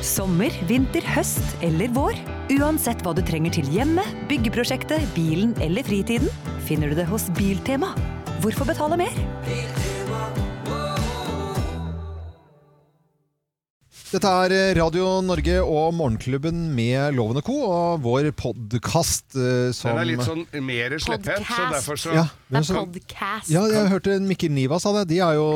Sommer, vinter, høst eller vår. Uansett hva du trenger til hjemmet, byggeprosjektet, bilen eller fritiden, finner du det hos Biltema. Hvorfor betale mer? Dette er Radio Norge og Morgenklubben med Lovende Co. og vår podkast som Den er litt sånn mer slepphendt, så derfor så ja, Det er så, podcast. ja, jeg hørte Mikkel Niva sa det. De er jo,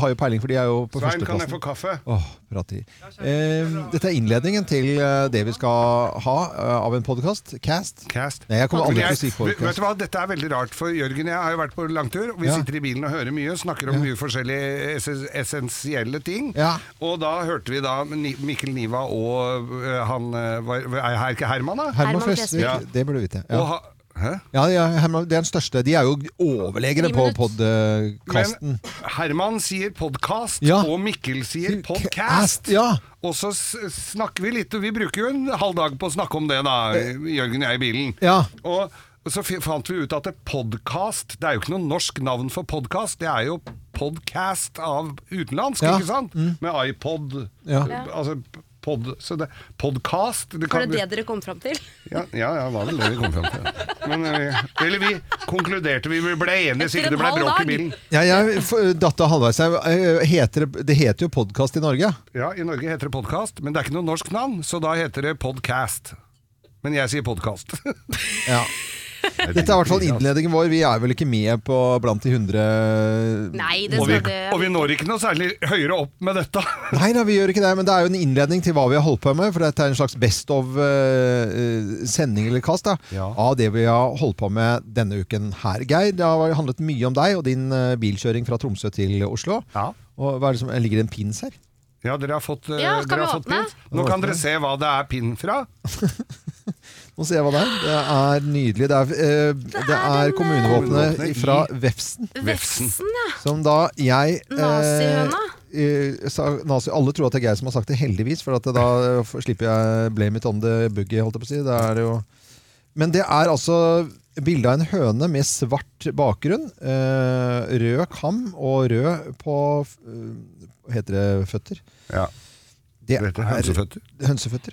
har jo peiling, for de er jo på Svein, kan jeg få kaffe? Åh, bra i. Eh, dette er innledningen til eh, det vi skal ha eh, av en podkast. Cast. Cast. Nei, jeg kommer aldri til å si podcast. vet- du hva, Dette er veldig rart, for Jørgen og jeg har jo vært på langtur. og Vi Ja. sitter i bilen og hører mye, snakker om Ja. mye forskjellige ess- essensielle ting. Ja. Og da hørte vi da Mikkel Niva og øh, han var, Er ikke Herman, da? Herman Flesvig, Ja. det burde du vite. Og Ja. ha, hæ? Ja, ja, Herman, det er den største. De er jo overlegere på podkasten. Herman sier podkast, Ja. og Mikkel sier podcast. Ja. Og så s- snakker vi litt, og vi bruker jo en halv dag på å snakke om det, da, Jørgen og jeg i bilen. Ja. Og så fant vi ut at podkast podcast, det er jo ikke noe norsk navn for podkast, det er jo podcast av utenlandsk, Ja. Mm. ikke sant? Med iPod, Ja. altså pod, så det, podcast det Var det det dere kom fram til? Ja, ja, ja, var vel det vi kom fram til. Men, eh, eller vi konkluderte, vi ble enige, siden det ble bråk i bilen. Ja, jeg datt av halvveis. Heter det, det heter jo podkast i Norge. Ja, i Norge heter det podkast, men det er ikke noe norsk navn, så da heter det podcast. Men jeg sier podkast. Ja. Dette er i hvert fall innledningen vår. Vi er vel ikke med på blant de hundre Nei, det Og vi, det og vi når ikke noe særlig høyere opp med dette. Nei nei, vi gjør ikke det, men det er jo en innledning til hva vi har holdt på med. For dette er en slags best of-sending sending eller kast da, Ja. av det vi har holdt på med denne uken her. Geir, det har handlet mye om deg og din eh, bilkjøring fra Tromsø til Oslo. Ja. Og hva er det som, Ligger det en pins her? Ja, dere har fått, eh, Ja, dere har fått pins. Nå kan dere se hva det er pinn fra. Nå ser jeg hva det er. Det er nydelig. Det er, eh, det er kommunevåpenet Kommunevåpenet i- fra Vefsn. Vefsn. Vefsn, ja. Som da jeg eh, Nazihøna. eh, sa, nazi, alle tror at det er Geir som har sagt det, heldigvis, for at det, da eh, slipper jeg blame it on the boogie, holdt jeg på å si. Det er det jo. Men det er altså bilde av en høne med svart bakgrunn, eh, rød kam og rød på eh, heter det? Føtter? Ja, Det det heter er hønseføtter. hønseføtter.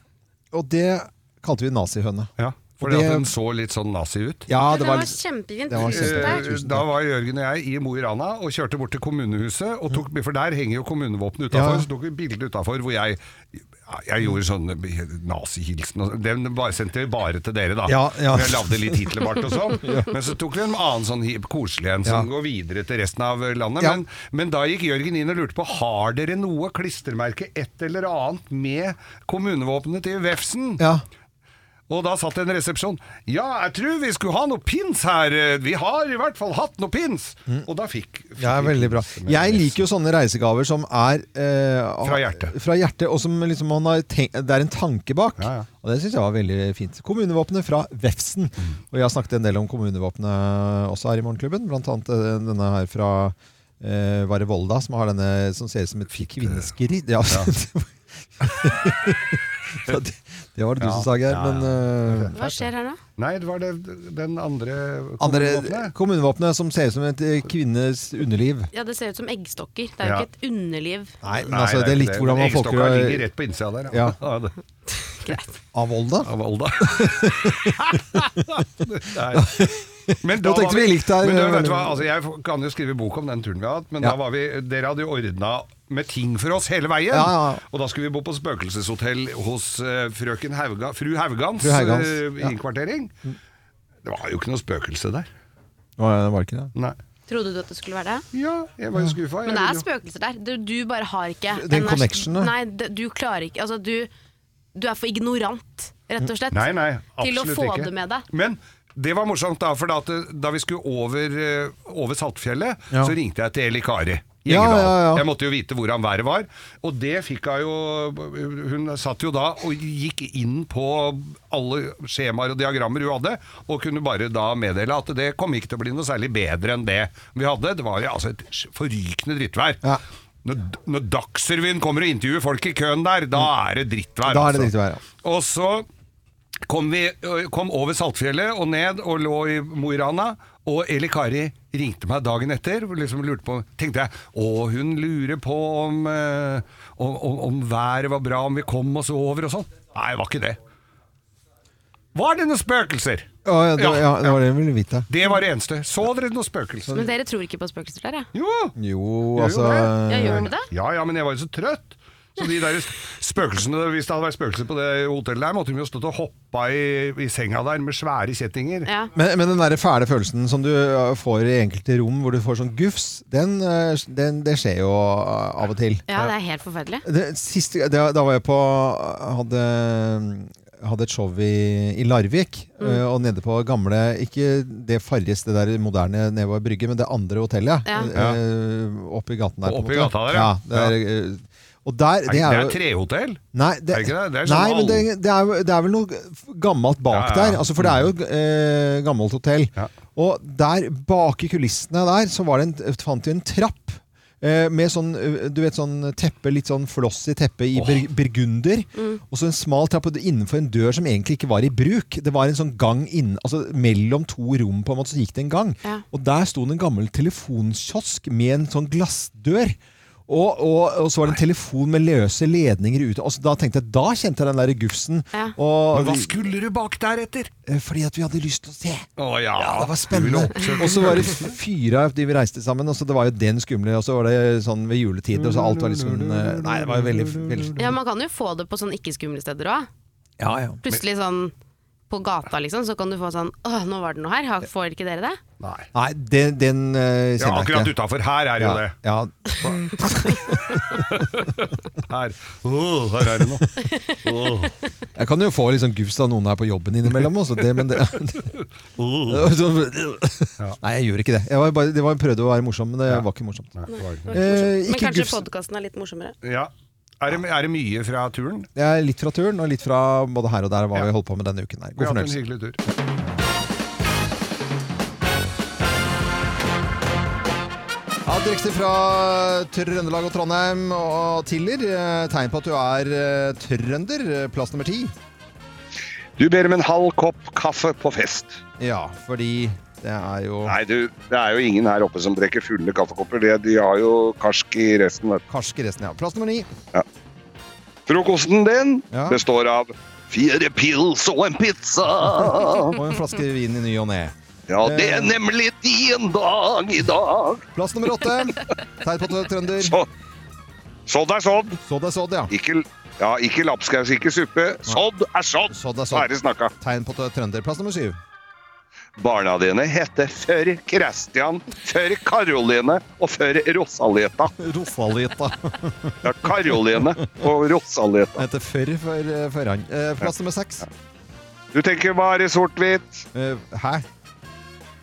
Og det kalte vi nazihøne. Ja, fordi det- at den så litt sånn nazi ut. Ja, Det det var kjempefint. det var kjempefint. Da var Jørgen og jeg i Mo i Rana og kjørte bort til kommunehuset. Og tok, for der henger jo kommunevåpenet utafor. Ja. Så tok vi bilde utafor hvor jeg Jeg gjorde sånn nazihilsen. og- Den bare sendte vi bare til dere, da. Ja, ja. Jeg lagde litt Hitlerbart og sånn. Men så tok vi en annen sånn koselig en som Ja. går videre til resten av landet. Ja. Men, men da gikk Jørgen inn og lurte på Har dere noe klistremerke, et eller annet, med kommunevåpenet til Vefsn. Ja. Og da satt en resepsjon. Ja, jeg tror vi skulle ha noe pins her. Vi har i hvert fall hatt noe pins. Og da fikk, fikk Ja, veldig bra. Jeg liker jo sånne reisegaver som er eh, Fra hjertet. Fra hjertet, og som liksom man har tenkt, det er en tanke bak. Ja, ja. Og det syns jeg var veldig fint. Kommunevåpenet fra Vefsn. Mm. Og jeg har snakket en del om kommunevåpenet også her i Morgenklubben. Blant annet eh, denne her fra eh, var det Volda, som har denne som ser ut som et kvinneskritt. Ja. Ja, det, det var det du som sa, Geir. ja, Men uh, Hva skjer her nå? Nei, det var det, den andre andre kommunevåpenet. kommunevåpenet som ser ut som et eh, kvinnes underliv. Ja, Det ser ut som eggstokker. Det er jo Ja. ikke et underliv. Nei, men altså, det er litt hvordan man folker Eggstokka ligger rett på innsida der. Ja. Greit. Av Volda? Av Volda. Men da tenkte vi likt her. Men du, vet du hva? Altså, jeg kan jo skrive bok om den turen vi har hatt, men Ja. da var vi, dere hadde jo ordna med ting for oss hele veien. Ja, ja. Og da skulle vi bo på spøkelseshotell hos uh, frøken Hauga, fru Haugans, Fru Haugans, eh, ja. innkvartering. Det var jo ikke noe spøkelse der. Å, ja, det var ikke det. Nei. Trodde du at det skulle være det? Ja, jeg var jo skuffa. Men det er spøkelser der. Du, du bare har ikke Den connectionen. Nei, du klarer ikke Altså, du, du er for ignorant, rett og slett. Nei, nei, til å få ikke. det med deg. Men det var morsomt, da, for da, da vi skulle over, eh, over Saltfjellet, Ja. så ringte jeg til Eli Kari. Ja, ja, ja. Jeg måtte jo vite hvordan været var. Og det fikk hun jo Hun satt jo da og gikk inn på alle skjemaer og diagrammer hun hadde, og kunne bare da meddele at det kom ikke til å bli noe særlig bedre enn det vi hadde. Det var jo altså et forrykende drittvær. Ja. Når, når Dagsrevyen kommer og intervjuer folk i køen der, da er det drittvær. Da er det altså. drittvær, ja. Og så kom vi kom over Saltfjellet og ned og lå i Mo i Rana. Og Eli Kari ringte meg dagen etter. og Liksom lurte på, tenkte jeg å, hun lurer på om, eh, om, om, om været var bra, om vi kom oss over og sånn. Nei, det var ikke det. Var det noen spøkelser? Ja, ja, det, ja, det var det jeg ville vite. Det var det eneste. Så dere noen spøkelser? Men dere tror ikke på spøkelser der, ja? Jo! Jo, Jo, altså Ja, gjør dere det? Ja, ja, men jeg var jo så trøtt. Så de der spøkelsene, Hvis det hadde vært spøkelser på det hotellet der, måtte de jo stått og hoppa i, i senga der med svære kjettinger. Ja. Men, men den der fæle følelsen som du uh, får i enkelte rom hvor du får sånn gufs, den, uh, den, det skjer jo uh, av og til. ja, det er helt forferdelig. Det, siste, da, da var jeg på hadde, hadde et show i, i Larvik. Mm. Og nede på gamle Ikke det Farris, det der moderne nede ved brygge, men det andre hotellet. Ja. ja. Oppe i gaten der. Oppi gata der, ja. ja. Det er, der, Nei, det er er trehotell. Nei, det, Er det ikke det? Det er sånn nei men det, det, er, det er vel noe gammelt bak Ja, ja, ja. der. Altså, for det er jo eh, gammelt hotell. Ja. Og der bak i kulissene der så var det en, fant vi en trapp. eh, Med sånn, eh, du vet, sånn teppe, litt sånn flossy teppe i oh. burgunder. Og så en smal trapp innenfor en dør som egentlig ikke var i bruk. Det var en sånn gang inn, altså mellom to rom, på en måte, så gikk det en gang. Ja. Og der sto det en gammel telefonkiosk med en sånn glassdør. Og, og, og så var det en telefon med løse ledninger ute. Altså, da tenkte jeg, da kjente jeg den der gufsen. Ja. Og, Men hva skulle du bak der etter? Eh, fordi at vi hadde lyst til å se. Å ja, Ja, det var spennende. Og så var det fyra de vi reiste sammen. Og så det var jo den skumle. Og så var det sånn ved juletider. Og så alt var liksom eh, Nei, det var veldig, veldig Ja, Man kan jo få det på sånn ikke-skumle steder òg. Ja, ja. Plutselig sånn på gata, liksom, så kan du få sånn Åh, nå var det noe her. Får ikke dere det? Nei. Nei, den, den uh, Ja, kjenner akkurat jeg ikke. utafor her er jo Ja, det. ja. Her. Åh, her er det noe. Oh. Jeg kan jo få litt sånn gufs av noen her på jobben innimellom også, det, men det Nei, jeg gjør ikke det. Jeg var bare, det var, prøvde å være morsom, men det Ja. var ikke morsomt. Nei, var ikke. Eh, Men kanskje podkasten er litt morsommere? Ja. Er det, er det mye fra turen? Ja, er litt fra turen, og litt fra både her og der hva Ja. vi holdt på med denne uken her. Vi God har hatt en fornøyelse. hyggelig tur. Ja, Direkte fra Trøndelag og Trondheim og Tiller. eh, Tegn på at du er eh, trønder. eh, Plass nummer ti. Du ber om en halv kopp kaffe på fest. Ja, fordi det er jo Nei, du, det er jo ingen her oppe som drikker fulle kaffekopper. De, de har jo karsk i resten. vet karsk i resten, ja. Plass nummer ni. Frokosten din Ja. består av fire pils og en pizza. Og en flaske vin i ny og ne. Ja, det er nemlig din dag i dag. Plass nummer åtte. Tegn på er trønder. Så, sådd er sådd. Sådd er sådd, ja. Ikke, ja, ikke lapskaus, ikke suppe. Sådd er sådd. Sådd er sådd. Ferdig snakka. Tegn på er trønder. Plass nummer syv. Barna dine heter før Christian, før Karoline og før Rosalita. Rosalita. Ja, Karoline og Rosalita. Heter Førr for førhan. Eh, Plass nummer seks. Du tenker bare sort-hvitt. Eh, Hæ?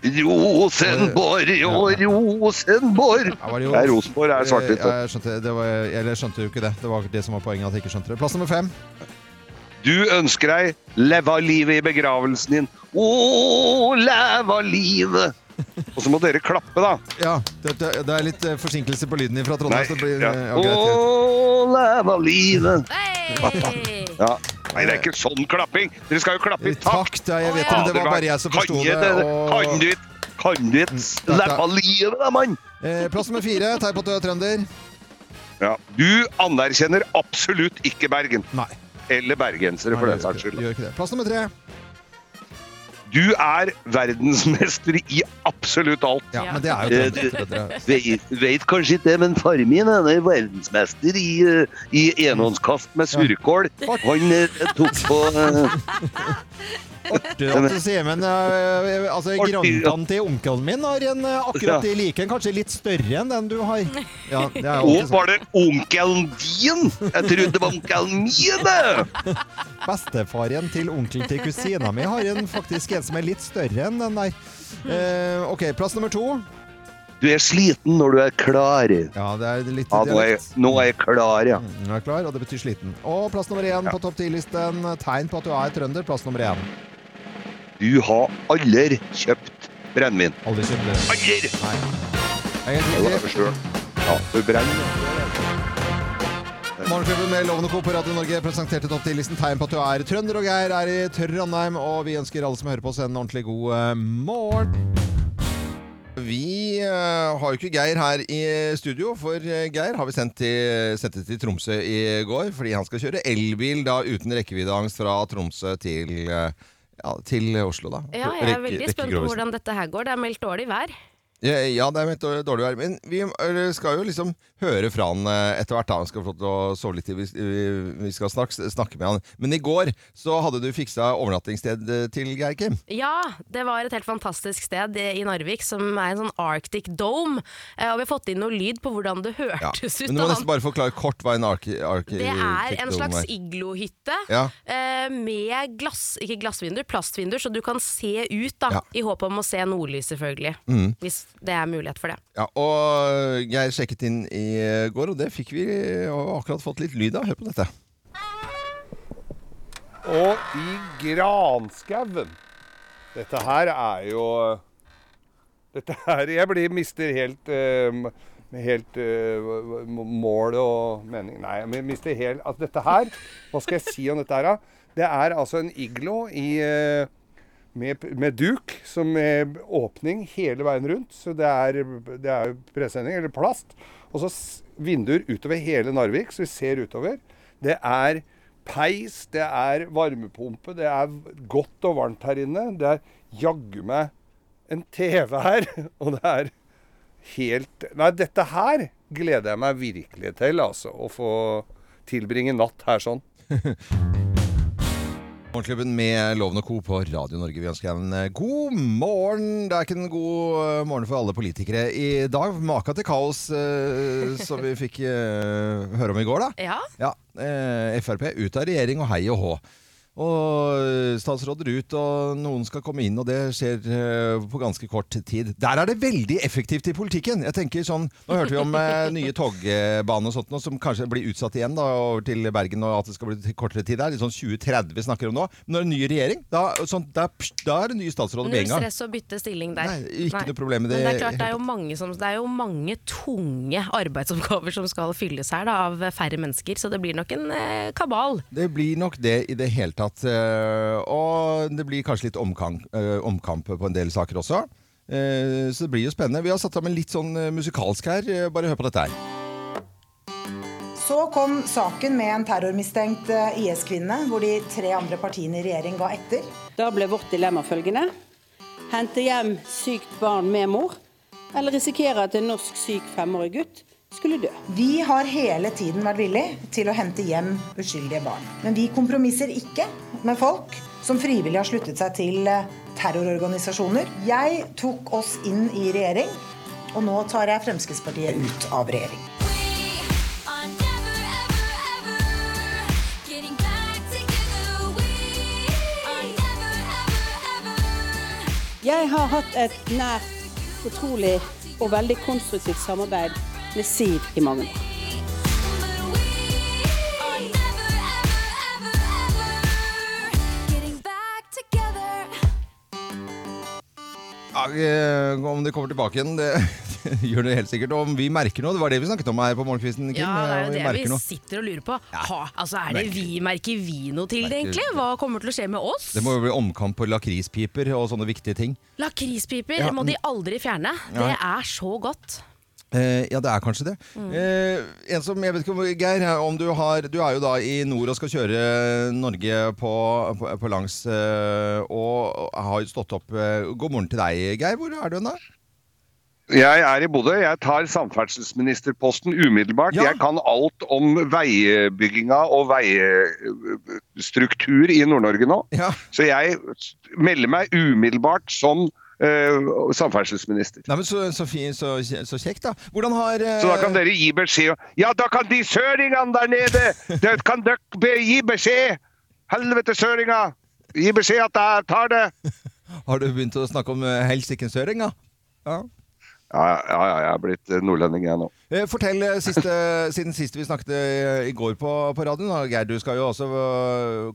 Rosenborg og Rosenborg. Ja, Rosenborg er svart-hvitt. Eh, Jeg skjønte, var, eller jeg skjønte jo ikke det. Det var det som var poenget. at jeg ikke skjønte det. Plass nummer fem. Du ønsker deg leva livet i begravelsen din. Å, leva livet. Og så må dere klappe, da. Ja, det, det, det er litt eh, forsinkelse på lyden fra Nei, Trondheim. så det blir, ja. eh, ja, greit, greit. Å, leva livet. Hey! Ja. Nei, det er ikke sånn klapping. Dere skal jo klappe i takt. Takt, ja, jeg vet det, men det var bare jeg som forsto det. det? Og... Kan du ikke? Kan du ikke Mm, leva livet, da, mann? Eh, plass nummer fire. Tegn på at du er trønder. Ja. Du anerkjenner absolutt ikke Bergen. Nei. Eller bergensere, for den saks skyld. Gjør ikke det. Plass nummer tre. Du er verdensmester i absolutt alt. Ja, men det er jo Eh, trønder. trøndere. Vet, vet kanskje ikke det, men faren min er verdensmester i, eh, i enhåndskast med surkål. Han eh, tok på Artig du sier, men uh, altså, Artig, grandtanten til onkelen min har en uh, akkurat i like kanskje litt større enn den du har. Ja, det er Å, var det onkelen din? Jeg trodde det var onkelen min! Bestefaren til onkelen til kusina mi har en, faktisk en som er litt større enn den der. Uh, ok, plass nummer to. Du er sliten når du er klar. Ja, det er litt Ja, nå er, nå er jeg klar, ja. Mm, Nå er jeg klar, og det betyr sliten. Og plass nummer én på topp ti-listen. Tegn på at du er trønder. Plass nummer én. Du har aldri kjøpt brennevin. Aldri kjøpt det. Aldri! Nei. Jeg er Jo, riktig. forstår jeg. Ja, du brenner. Morgenklubben med Lovende Co. på Radio Norge presenterte topp 10-listen tegn på at du er trønder, og Geir er i Trondheim. Og vi ønsker alle som hører på oss en ordentlig god eh, morgen. Vi eh, har jo ikke Geir her i studio, for eh, Geir har vi sendt til, sendt til Tromsø i går. Fordi han skal kjøre elbil da uten rekkeviddeangst fra Tromsø til, eh, ja, til Oslo. da. Ja, jeg er veldig spent på hvordan dette her går. Det er meldt dårlig vær. Ja, ja, det er dårlig vær. Men vi eh, skal jo liksom høre fra han eh, etter hvert. Han skal få å sove litt til. Vi, skal snakke, snakke med han. Men i går så hadde du fiksa overnattingssted eh, til Geir Kim. Ja, det var et helt fantastisk sted i Narvik som er en sånn Arctic Dome. Og vi har fått inn noe lyd på hvordan det Ja. hørtes ut. Men du må nesten bare forklare kort hva en Arctic Dome er. Det er en slags iglohytte Ja. med glass, ikke glassvinduer, plastvinduer, så du kan se ut, da. Ja. I håp om å se nordlys, selvfølgelig. Mm. Hvis det er mulighet for det. Ja, og Geir sjekket inn i går, og det fikk vi og akkurat fått litt lyd av. Hør på dette. Og i granskauen Dette her er jo Dette her Jeg blir mister helt uh, Helt uh, mål og mening Nei, jeg mister helt altså Dette her Hva skal jeg si om dette her, da? Det er altså en iglo i eh, med, med duk, som med åpning hele veien rundt. Så det er, det er presenning, eller plast. Og så vinduer utover hele Narvik, så vi ser utover. Det er peis, det er varmepumpe, det er godt og varmt her inne. Det er jaggu meg en TV her, og det er helt Nei, dette her gleder jeg meg virkelig til, altså. Å få tilbringe natt her sånn. Morgenklubben med Loven og Co. på Radio Norge. Vi ønsker en eh, god morgen. Det er ikke en god eh, morgen for alle politikere i dag. Maka til kaos eh, som vi fikk eh, høre om i går, da. Ja, Ja, eh, Frp ut av regjering og hei og hå. Og statsråder ut, og noen skal komme inn, og det skjer eh, på ganske kort tid. Der er det veldig effektivt i politikken. Jeg tenker sånn, Nå hørte vi om eh, nye togbane og sånt, nå, som kanskje blir utsatt igjen da, over til Bergen, og at det skal bli kortere tid der. Litt sånn 2030 vi snakker om nå. Men når det er ny regjering, da, sånn, da, da er det nye statsråder med en gang. stress å bytte stilling der. Nei, ikke noe problem med det. Men det er klart, det er jo mange, som, det er jo mange tunge arbeidsoppgaver som skal fylles her da, av færre mennesker, så det blir nok en eh, kabal. Det blir nok det i det hele tatt. Eh, Og det blir kanskje litt omkamp, eh, omkamp på en del saker også. Eh, Så det blir jo spennende. Vi har satt sammen litt sånn musikalsk her. Bare hør på dette her. Så kom saken med en terrormistenkt IS-kvinne, hvor de tre andre partiene i regjering ga etter. Da ble vårt dilemma følgende. Hente hjem sykt barn med mor, eller risikere at en norsk syk femårig gutt skulle dø. Vi har hele tiden vært villig til å hente hjem uskyldige barn. Men vi kompromisser ikke med folk som frivillig har sluttet seg til eh, terrororganisasjoner. Jeg tok oss inn i regjering, og nå tar jeg Fremskrittspartiet ut av regjering. Jeg har hatt et nært, fortrolig og veldig konstruktivt samarbeid med Siv i mange år. But we are never, ever, ever, ever getting back together. Ja, eh, om det kommer tilbake igjen, det gjør det helt sikkert. Om vi merker noe, det var det vi snakket om her på Morgenkvisten. Kim. Ja, det er jo vi det vi noe. sitter og lurer på. Ha, altså Er det vi, merker vi noe til det, egentlig? Hva kommer til å skje med oss? Det må jo bli omkamp på lakrispiper og sånne viktige ting. Lakrispiper Ja, må de aldri fjerne. Det er så godt. Eh, ja, det er kanskje det. Eh, en som, jeg vet ikke om, Geir, om du har Du er jo da i nord og skal kjøre Norge på, på, på langs, eh, og har jo stått opp eh, God morgen til deg, Geir. Hvor er du hen da? Jeg er i Bodø. Jeg tar samferdselsministerposten umiddelbart. Ja. Jeg kan alt om veibygginga og veistruktur i Nord-Norge nå. Ja. Så jeg melder meg umiddelbart som samferdselsminister. Nei, men Så, så, fint, så, så kjekt, da. Hvordan har eh, Så da kan dere gi beskjed Ja, da kan de søringene der nede Det kan dere gi beskjed! Helvete, søringa! Gi beskjed at jeg tar det! Har du begynt å snakke om uh, helsikensøring, da? Ja. Ja, ja, ja, jeg er blitt eh, nordlending, jeg nå. Eh, Fortell eh, siste, siden sist vi snakket i går på, på radioen. Geir, du skal jo også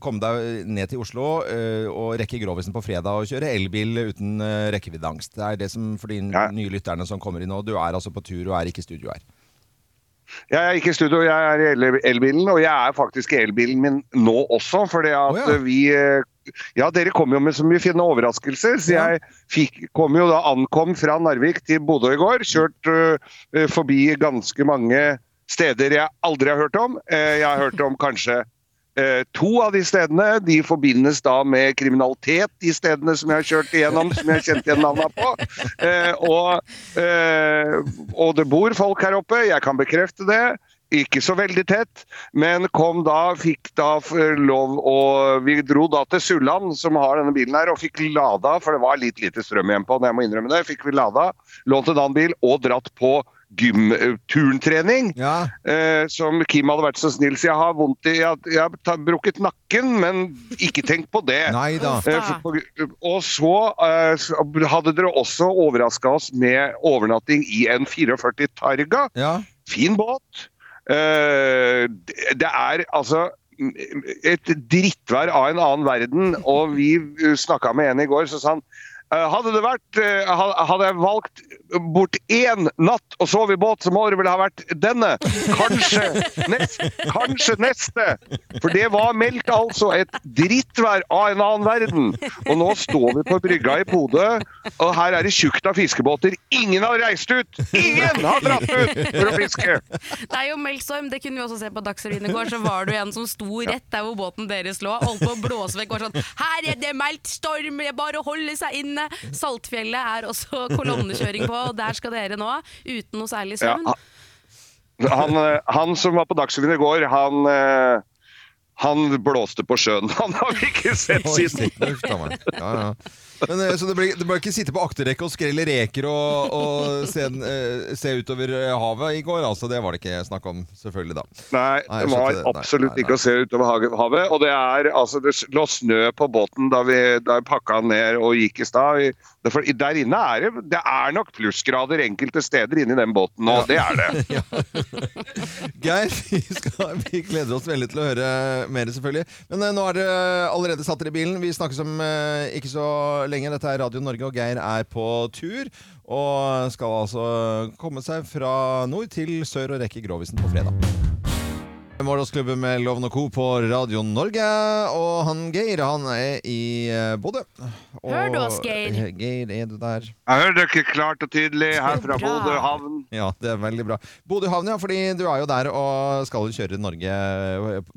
komme deg ned til Oslo og rekke Grovisen på fredag og kjøre elbil uten rekkeviddeangst. Det er det som for de Ja. nye lytterne som kommer inn nå. Du er altså på tur og er ikke i studio her. Jeg er ikke i studio, jeg er i elbilen, og jeg er faktisk i elbilen min nå også. fordi at oh, ja. vi Ja, dere kom jo med så mye fine overraskelser. Så jeg fikk, kom jo da ankom fra Narvik til Bodø i går. Kjørt uh, forbi ganske mange steder jeg aldri har hørt om. Uh, jeg har hørt om kanskje to av de stedene de forbindes da med kriminalitet, de stedene som jeg har kjørt igjennom, som jeg kjente igjen navnene på. Eh, og, eh, og det bor folk her oppe, jeg kan bekrefte det. Ikke så veldig tett, men kom da, fikk da lov å Vi dro da til Sulland, som har denne bilen her, og fikk lada, for det var litt lite strøm igjen på den, jeg må innrømme det. Fikk vi lada, lånt en annen bil og dratt på gym-turntrening. Ja. Eh, som Kim hadde vært så snill, så jeg har vondt i Jeg, jeg har brukket nakken, men ikke tenk på det. Eh, for- Og så eh, hadde dere også overraska oss med overnatting i en 44 Targa. Ja. Fin båt. Eh, det er altså et drittvær av en annen verden, og vi snakka med en i går, så sa han eh, hadde vært eh, Hadde jeg valgt bort én natt og sove i båt, så må vel ha vært denne. Kanskje neste. Kanskje neste. For det var meldt altså et drittvær av en annen verden. Og nå står vi på brygga i Bodø, og her er det tjukt av fiskebåter. Ingen har reist ut! Ingen har dratt ut for å fiske! Det er jo meldtstorm, det kunne vi også se på Dagsrevyen i går. Så var det jo en som sto rett der hvor båten deres lå, holdt på å blåse vekk. Var sånn Her er det meldt storm, det er bare å holde seg inne! Saltfjellet er også kolonnekjøring på, og der skal dere nå, uten noe særlig Ja, søvn. han, eh, han som var på Dagsrevyen i går, han, eh, han blåste på sjøen. Han har vi ikke sett siden. Ja, ja. Men, så det ble, det ble ikke sitte på akterrekket og skrelle reker og, og se, eh, se utover havet i går? Altså, det var det ikke snakk om, selvfølgelig, da. Nei, Nei, det var absolutt. Nei, nei, ikke å se utover havet. Og det er altså Det lå snø på båten da vi, da vi pakka den ned og gikk i stad. Det- for Der inne er det Det er nok plussgrader enkelte steder inni den båten nå, det er det. Geir, vi, skal, vi gleder oss veldig til å høre mer, selvfølgelig. Men uh, nå er dere allerede satt dere i bilen. Vi snakkes om uh, ikke så lenge. Dette er Radio Norge, og Geir er på tur. Og skal altså komme seg fra nord til sør og rekke Grovisen på fredag. Morgensklubben med Loven og Co. på Radio Norge. Og han Geir, han er i eh, Bodø. Og- Hør du oss, Geir? Geir, er du der? Jeg hører dere klart og tydelig her fra. Bodø havn. Ja, det er veldig bra. Bodø havn, ja, fordi du er jo der og skal jo kjøre Norge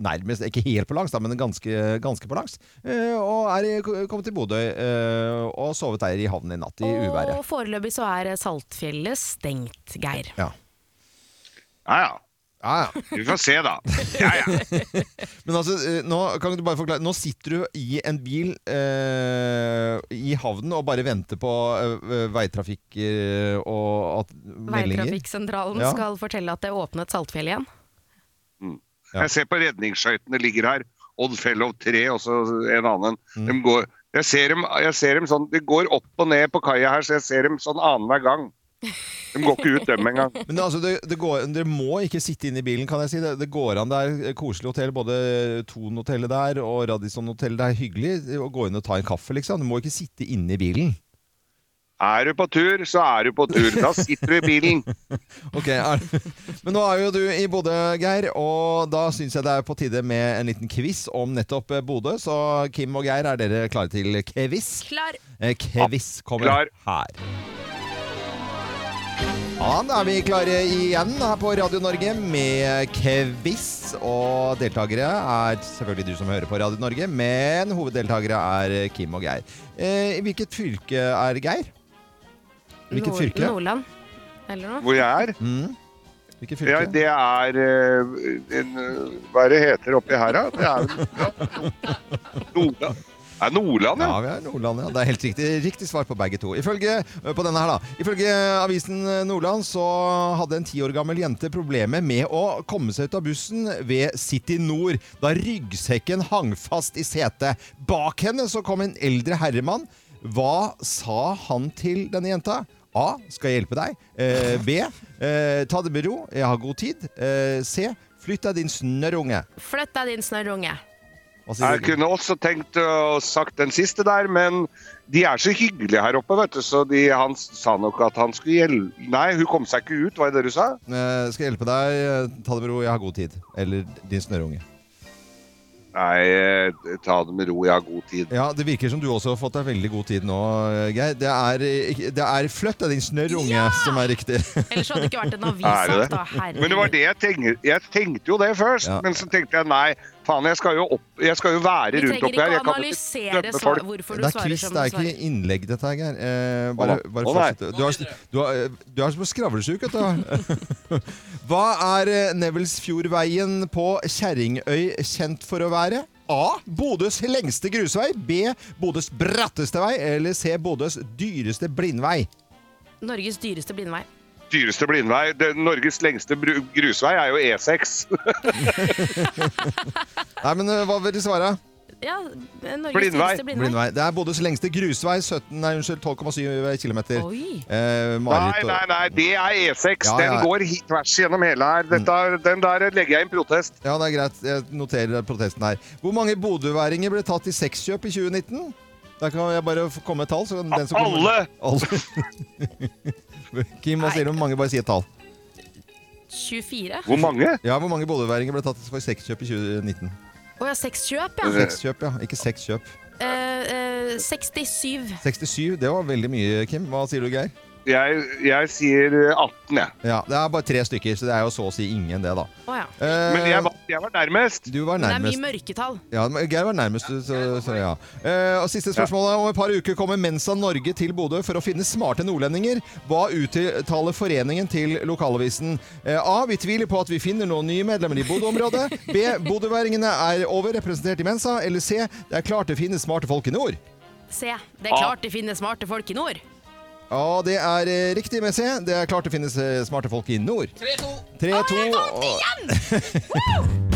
nærmest, ikke helt på langs, da, men ganske, ganske på langs. Eh, Og er kommet til Bodø eh, og sovet der i havnen i natt i uværet. Og foreløpig så er Saltfjellet stengt, Geir. Ja. Ja ja, Ja, ja. Du får se da. Ja ja. Men altså, eh, nå kan du bare forklare Nå sitter du i en bil eh, i havnen og bare venter på eh, veitrafikk eh, og at, meldinger. Veitrafikksentralen Ja. skal fortelle at det er åpnet Saltfjell igjen. Ja. Jeg ser på redningsskøytene ligger her. Odd Fellow 3 og så en annen. Mm. De går, jeg, ser dem, jeg ser dem sånn, De går opp og ned på kaia her, så jeg ser dem sånn annenhver gang. De går ikke ut, dem engang. Men altså, det, det går, dere må ikke sitte inne i bilen, kan jeg si. Det, det går an. Det er koselig hotell, både Thon-hotellet der og Radisson-hotellet. Det er hyggelig å gå inn og ta en kaffe, liksom. Du må ikke sitte inne i bilen. Er du på tur, så er du på tur. Da sitter du i bilen. Ok, er, Men nå er jo du i Bodø, Geir, og da syns jeg det er på tide med en liten quiz om nettopp Bodø. Så Kim og Geir, er dere klare til quiz? Klar! Eh, quiz kommer Klar. her. Ja, da er vi klare igjen her på Radio Norge med quiz. Og deltakere er selvfølgelig du som hører på Radio Norge, men hoveddeltakere er Kim og Geir. Eh, I hvilket fylke er Geir? Hvilket Nord- fylke? Nordland. Eller noe? Hvor jeg er? Mm. Hvilket fylke? Ja, det er eh, en, eh, Hva er det heter oppi her, da? Det er ja, Nordland. Det er Nordland, Ja, ja. vi er Nordland, ja. Det er helt riktig, riktig svar på begge to. Ifølge, øh, på denne her da. Ifølge avisen øh, Nordland så hadde en ti år gammel jente problemer med å komme seg ut av bussen ved City Nord da ryggsekken hang fast i setet. Bak henne så kom en eldre herremann. Hva sa han til denne jenta? A. Skal jeg hjelpe deg? Eh, B. Eh, ta det med ro. Jeg har god tid. Eh, C. Flytt deg, din snørrunge. Flytt deg, din snørrunge. Jeg kunne også tenkt å sagt den siste der, men de er så hyggelige her oppe, vet du, så de, han sa nok at han skulle hjelpe Nei, hun kom seg ikke ut, var det det du sa? Jeg skal hjelpe deg? Eh, Ta det med ro, jeg har god tid. Eller din snørunge. Nei, eh, ta det med ro, jeg har god tid. Ja, Det virker som du også har fått deg veldig god tid nå, eh, Geir. Det er, eh, det er fløtt, det er din snørrunge som er riktig. Ellers hadde det ikke vært en avissak, da. Herregud. Men det var det jeg tenkte. Jeg tenkte jo det først, Ja. men så tenkte jeg nei, faen, jeg skal jo, opp, jeg skal jo være rundt oppi her. Jeg kan ikke analysere svar, hvorfor Det du er svarer quiz, det er du svarer. ikke innlegg, dette her, Geir. Eh, bare bare fortsett. Du, har, du, har, du er som skravlesjuk, vet du. Hva er eh, Nevelsfjordveien på Kjerringøy kjent for å være? A. Bodøs lengste grusvei. B. Bodøs bratteste vei. Eller C. Bodøs dyreste blindvei. Norges dyreste blindvei. Dyreste blindvei. Det, Norges lengste bru- grusvei er jo E E6. Nei, men eh, hva vil du svare? Ja, Norges Blindvei. dyreste blindvei. Blindvei. Det er Bodøs lengste grusvei. 17, nei, unnskyld, 12,7 km. Eh, Nei, nei, nei, det er E6. Ja, Den ja. går tvers gjennom hele her. Dette, den der legger jeg inn protest. Ja, det er greit. Jeg noterer protesten her. Hvor mange bodøværinger ble tatt i sexkjøp i 2019? Der kan jeg bare komme med et tall. Så den som kommer- Alle! Alle. Kim, hva sier du? om mange? Bare si et tall. 24? Hvor mange? Ja, Hvor mange bodøværinger ble tatt for sexkjøp i 2019? Å ja, sexkjøp, ja. Sexkjøp, ja. Ikke sexkjøp. Eh, eh, 67. 67, det var veldig mye, Kim. Hva sier du, Geir? Jeg, jeg sier 18, jeg. Ja, Det er bare tre stykker, så det er jo så å si ingen, det, da. Oh, ja. Eh, Men jeg var, jeg var nærmest. Du var Men det er mye mørketall. Ja, men Geir var nærmest, så, så ja. Eh, og Siste spørsmål. Om et par uker kommer Mensa Norge til Bodø for å finne smarte nordlendinger. Hva uttaler foreningen til lokalavisen? Eh, A. Vi tviler på at vi finner noen nye medlemmer i Bodø-området. B. Bodøværingene er overrepresentert i Mensa. Eller C. Det er klart det finnes smarte folk i nord. C. det er klart det finnes smarte folk i nord. Ja, det er eh, riktig C. Det er klart det finnes eh, smarte folk i nord. 3-2. og-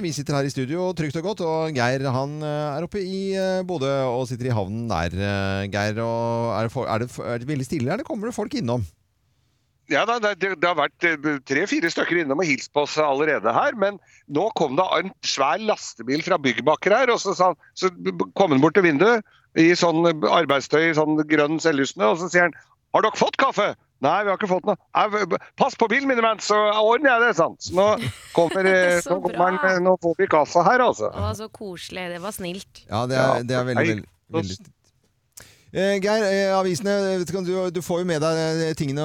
Vi sitter her i studio trygt og godt, og Geir han eh, er oppe i eh, Bodø og sitter i havnen der. eh, Geir, og er det, for, er, det, er det veldig stille, eller kommer det folk innom? Ja, da, det, det har vært tre-fire stykker innom og hilst på oss allerede her, men nå kom det en svær lastebil fra Byggmakker her, og så, sa han, så kom han bort til vinduet i sånn arbeidstøy, sånn grønn selvlysende, og så sier han Har dere fått kaffe? Nei, vi har ikke fått noe. «Nei, Pass på bilen, min, så ordner jeg det. sant? Så nå, kommer, eh, Så nå, kommer han, nå får vi kaffe her, altså. Det var så koselig. Det var snilt. Ja, det er, det er veldig, veldig, veldig Eh, Geir, eh, avisene, du, du, du får jo med deg eh, tingene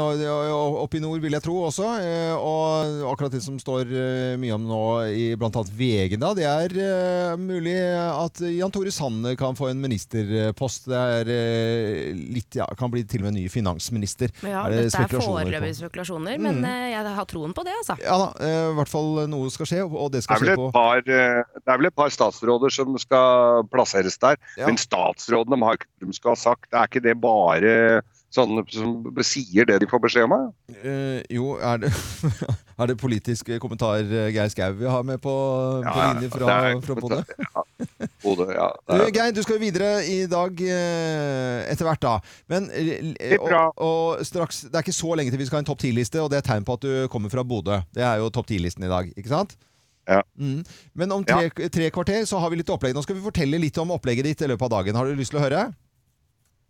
opp i nord, vil jeg tro også. Eh, og akkurat det som står eh, mye om nå i bl.a. VG, da, det er eh, mulig at Jan Tore Sanner kan få en ministerpost. Det er eh, litt, ja, kan bli til og med ny finansminister. Ja, Er det dette er spekulasjoner på? foreløpige spekulasjoner, men Mm. eh, jeg har troen på det, altså. Ja da, eh, i hvert fall noe skal skje, og det skal skje på par, eh, det er vel et par statsråder som skal plasseres der. Ja. Men statsrådene har ikke de skal ha sagt. Det er ikke det bare sånne som sier det de får beskjed om? Eh, jo, er det, er det politisk kommentar eh, Geir Skau vi har med på, på linje fra, fra Bodø? Ja, Bodø, ja. Du, Geir, du skal jo videre i dag eh, etter hvert, da. Men Det og, og straks Det er ikke så lenge til vi skal ha en topp ti-liste, og det er tegn på at du kommer fra Bodø. Det er jo topp ti-listen i dag, ikke sant? Ja. Mm. Men om tre, tre kvarter så har vi litt opplegg. Nå skal vi fortelle litt om opplegget ditt i løpet av dagen. Har du lyst til å høre?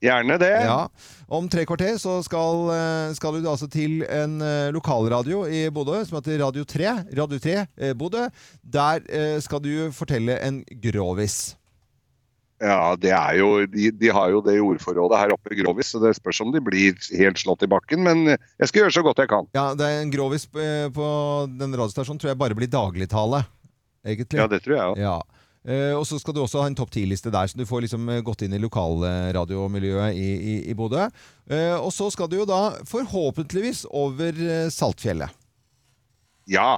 Gjerne det. Ja. Om tre kvarter så skal, eh, skal du altså til en eh, lokalradio i Bodø som heter Radio 3. Radio 3 eh, Bodø. Der skal du fortelle en grovis. Ja, det jo, de, de har jo det ordforrådet her oppe i Grovis, så det spørs om de blir helt slått i bakken. Men jeg skal gjøre så godt jeg kan. Ja, det er en grovis på den radiostasjonen tror jeg bare blir dagligtale, egentlig. Ja, det tror jeg òg. Ja. Eh, og så skal du også ha en topp 10-liste der, så du får liksom eh, gått inn i lokalradiomiljøet i, i, i Bodø. Uh, og så skal du jo da forhåpentligvis over Saltfjellet. Ja.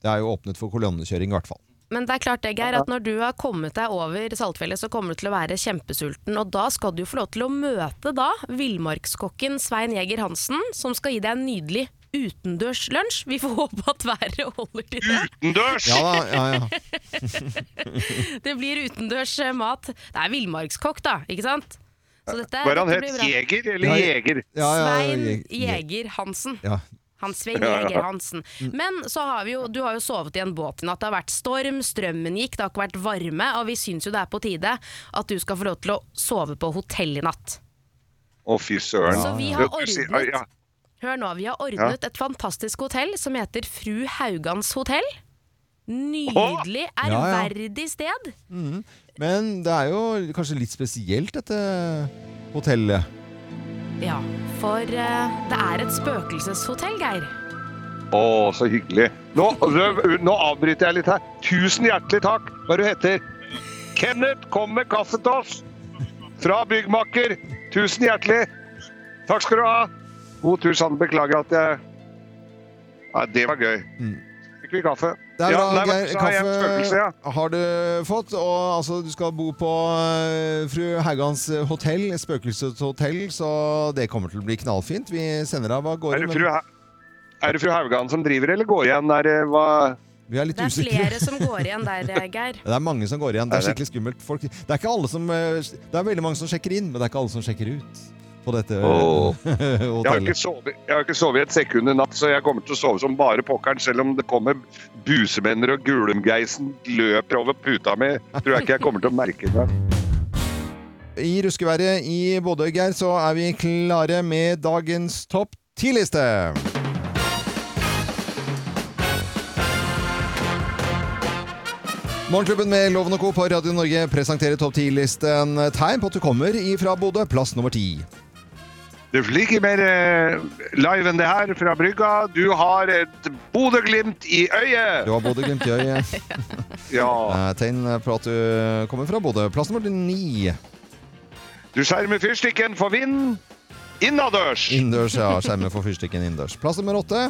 Det er jo åpnet for kolonnekjøring, i hvert fall. Men det er klart det, Geir, at når du har kommet deg over Saltfjellet, så kommer du til å være kjempesulten. Og da skal du jo få lov til å møte da villmarkskokken Svein Jæger Hansen, som skal gi deg en nydelig utendørs lunsj. Vi får håpe at været holder til det. Utendørs! Ja, ja, ja. det blir utendørs eh, mat. Det er villmarkskokk, da, ikke sant? Så dette, Var han het Jeger eller Jeger? Svein Jeger Hansen. Ja, han Svein Jeger Hansen. Men så har vi jo, du har jo sovet i en båt i natt. Det har vært storm, strømmen gikk, det har ikke vært varme. Og vi syns jo det er på tide at du skal få lov til å sove på hotell i natt. Å, fy søren. Så vi har ordnet Hør nå, vi har ordnet et fantastisk hotell som heter Fru Haugans hotell. Nydelig, ærverdig sted. Mm. Men det er jo kanskje litt spesielt, dette hotellet? Ja, for uh, det er et spøkelseshotell, Geir. Å, så hyggelig. Nå, nå, avbryter jeg litt her. Tusen hjertelig takk. Hva du heter Kenneth, kom med kaffe til oss! Fra byggmakker. Tusen hjertelig. Takk skal du ha. God tur, Sand. Beklager at jeg Nei, det var gøy. Mm. Fikk vi kaffe? Det er bra, ja, Geir. Kaffe ja. har du fått. Og altså, du skal bo på uh, fru Haugans eh, hotell, spøkelseshotell, så det kommer til å bli knallfint. Vi sender deg av gårde. Er det, fru, er det fru Haugan som driver, eller går igjen? Er det hva vi er litt det er usikre. flere som går igjen der, eh, Geir. det er mange som går igjen. Det er skikkelig skummelt. Folk, det, er ikke alle som, det er veldig mange som sjekker inn, men det er ikke alle som sjekker ut på dette oh. hotellet. Jeg har, ikke sovet, har et sekund i natt, så jeg kommer til å sove som bare pokkeren. Selv om det kommer busemenner og Gulumgeisen løper over puta mi, tror jeg ikke jeg kommer til å merke det. I ruskeværet i Bodø, Geir, så er vi klare med dagens topp ti-liste. Morgenklubben med Loven Co. på Radio Norge presenterer Topp 10-listen tegn på at du kommer ifra Bodø. Plass nummer ti. Det ligger mer eh, live enn det her fra brygga. Du har et Bodø-Glimt i øyet! Du har Bodø-Glimt i øyet. ja. Eh, tegn på at du kommer fra Bodø. Plass nummer ni. Du skjermer fyrstikken for vind innadørs. Innendørs, ja. Skjermer for fyrstikken innendørs. Plass nummer åtte.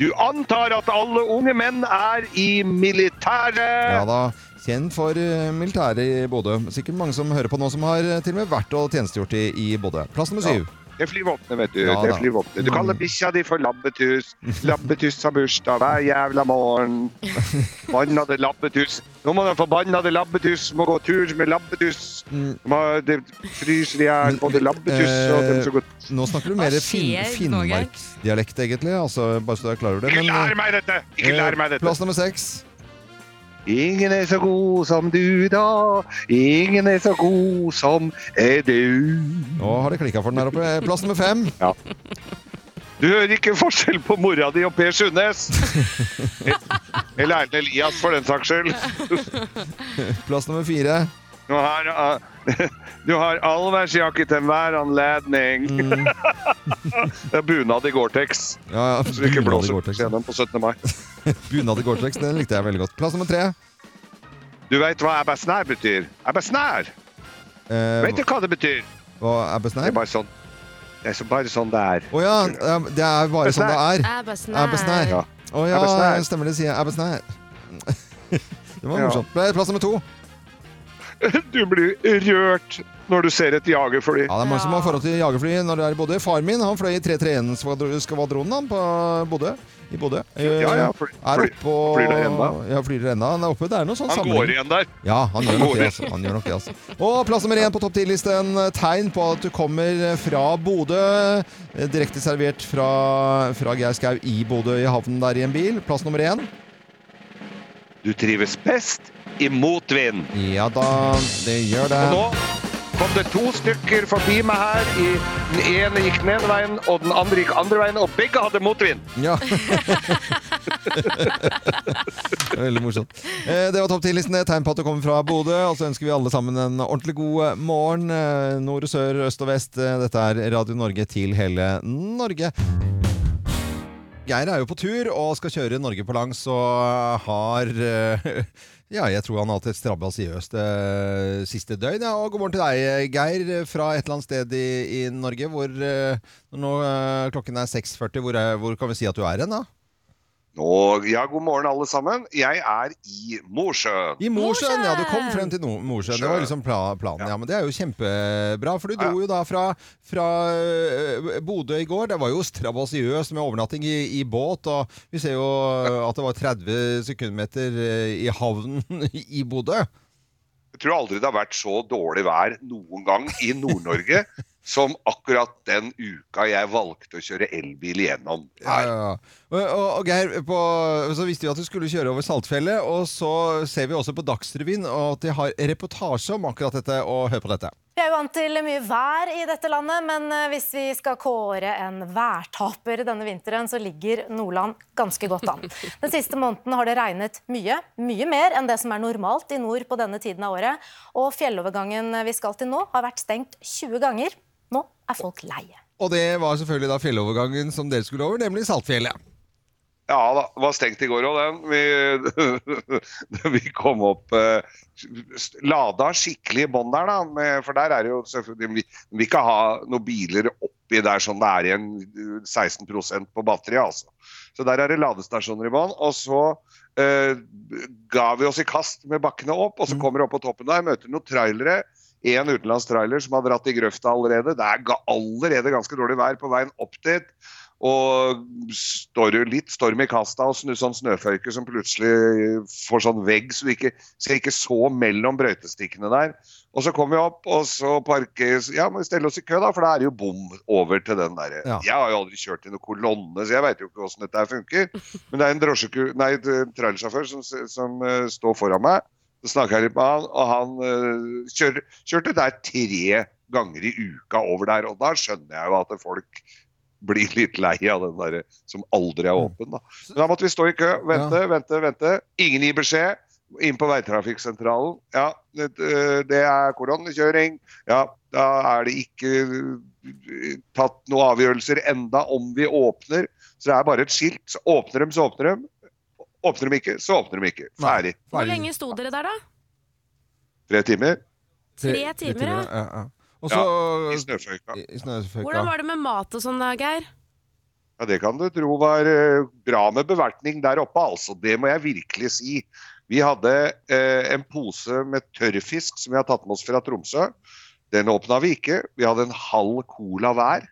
Du antar at alle unge menn er i militæret. Ja da. Kjent for eh, militæret i Bodø. Sikkert mange som hører på nå, som har eh, til og med vært og tjenestegjort i, i Bodø. Plass nummer syv. Ja. Det er flyvåpenet, vet du. Ja, det er flyvåpenet. Du kaller bikkja di for Labbetus. Labbetus har bursdag hver jævla morgen. Bannade Labbetus. Nå må den forbannede Labbetus må gå tur med Labbetus. Mm. Det fryser i hjel både Labbetus og dem som eh, går Nå snakker du mer fin finnmarksdialekt, egentlig. Altså, bare så du er klar over det. Men, Ikke lær meg dette! Ikke lær meg dette! Plass nummer seks. Ingen er så god som du, da. Ingen er så god som er du. Nå har det klikka for den her oppe. Plass nummer fem. Ja. Du hører ikke forskjell på mora di og Per Sundnes! Eller Erlend Elias, for den saks skyld. Plass nummer fire. Du har, uh, du har allværsjakke til enhver anledning. Mm. det er bunad i Gore-Tex. Ja, ja, så du ikke blåser gjennom på 17. mai. bunad i Gore-Tex, den likte jeg veldig godt. Plass nummer tre. Du veit hva abbasnær betyr? Abbasnær! Eh, veit du hva det betyr? Hva abbasnær? Det er bare sånn det er bare sånn det er. Å oh, ja. Det er bare sånn det er. Abbasnær. Abbasnær. Ja. Å oh, ja, stemmer det, sier jeg. Abbasnær. det var morsomt. Ja. Plass nummer to. Du blir rørt når du ser et jagerfly. Ja, Det er mange som har forhold til jagerfly når det er i Bodø. Far min han fløy i 331-skvadronen på Bodø. I Bodø. Ja, ja, eh, fly, er oppe og, flyr det ennå? Ja, flyr det ennå. Han er oppe. Det er noe sånn Han går igjen der. Ja, han gjør nok det. Altså. Han gjør nok det altså. Og plass nummer én på topp ti-listen. Tegn på at du kommer fra Bodø. Eh, direkte servert fra, fra Geir Skau i Bodø, i havnen der i en bil. Plass nummer én. Du trives best i motvind. Ja da, det gjør det. Og nå kom det to stykker forbi meg her. Den ene gikk den ene veien, og den andre gikk andre veien, og begge hadde motvind. Ja. Veldig morsomt. Eh, det var topp 10-listen. Tegn på at du kommer fra Bodø. Og så ønsker vi alle sammen en ordentlig god eh, morgen. Eh, nord og sør, øst og vest. Dette er Radio Norge til hele Norge. Geir er jo på tur og skal kjøre Norge på langs og har ja, jeg tror han har hatt et strabasiøst eh, siste døgn. Ja. Og god morgen til deg, eh, Geir, fra et eller annet sted i, i Norge hvor eh, nå eh, klokken er 6.40. Hvor, hvor kan vi si at du er hen, da? Og ja, god morgen, alle sammen. Jeg er i Mosjøen. I Mosjøen, ja. Du kom frem til Mosjøen. Det var liksom planen. Ja. ja. Men det er jo kjempebra, for du dro ja. jo da fra, fra øh, Bodø i går. Det var jo strabasiøst med overnatting i, i, båt, og vi ser jo øh, at det var 30 sekundmeter øh, i havnen i Bodø. Jeg tror aldri det har vært så dårlig vær noen gang i Nord-Norge som akkurat den uka jeg valgte å kjøre elbil igjennom. Ja, ja, ja. Og, og, og Geir, på, så visste vi at du skulle kjøre over Saltfjellet, og så ser vi også på Dagsrevyen og at de har reportasje om akkurat dette, og hør på dette. Vi er jo vant til mye vær i dette landet, men eh, hvis vi skal kåre en værtaper denne vinteren, så ligger Nordland ganske godt an. Den siste måneden har det regnet mye, mye mer enn det som er normalt i nord på denne tiden av året. Og fjellovergangen vi skal til nå, har vært stengt 20 ganger. Er folk leie. Og det var selvfølgelig da fjellovergangen som dere skulle over, nemlig Saltfjellet. Ja da, det var stengt i går òg, den. Vi, vi kom opp eh, Lada skikkelig i bånn der, da. For der er det jo selvfølgelig Vi vil- ikke ha noen biler oppi der som det er igjen eh, 16% på batteriet, altså. Så der er det ladestasjoner i bånn. Og så eh, ga vi oss i kast med bakkene opp, og så kommer vi opp på toppen der, møter noen trailere. En utenlandsk trailer som har dratt i grøfta allerede. Det er allerede ganske dårlig vær på veien opp dit. Og står litt storm i kasta og sånn snøføyke som plutselig får sånn vegg, så du ikke så ikke så mellom brøytestikkene der. Og så kommer vi opp, og så parker Ja, må vi stelle oss i kø, da, for da er det jo bom over til den derre Ja. Jeg har jo aldri kjørt i noen kolonne, så jeg veit jo ikke åssen dette funker. Men det er en drosjeku... Nei, en trailersjåfør som, som eh, står foran meg. Så snakker jeg litt med han, og han eh, kjør, kjørte der tre ganger i uka over der. Og da skjønner jeg jo at folk blir litt lei av den der som aldri er åpen. Da. Men da måtte vi stå i kø, vente, vente, vente. Ingen gir beskjed. Inn på veitrafikksentralen. Ja, det, det er koronakjøring. Ja, da er det ikke eh, tatt noen avgjørelser enda om vi åpner. Så det er bare et skilt. Så åpner de, så åpner dem. Åpner de ikke, så åpner de ikke. Ferdig. Hvor lenge sto dere der, da? Tre timer. Tre timer, ja. ja, ja. Og så I snøføyka. i snøføyka. Hvordan var det med mat og sånn da, Geir? Ja, Det kan du tro var eh, bra med bevertning der oppe, altså. Det må jeg virkelig si. Vi hadde eh, en pose med tørrfisk som vi har tatt med oss fra Tromsø. Den åpna vi ikke. Vi hadde en halv cola hver.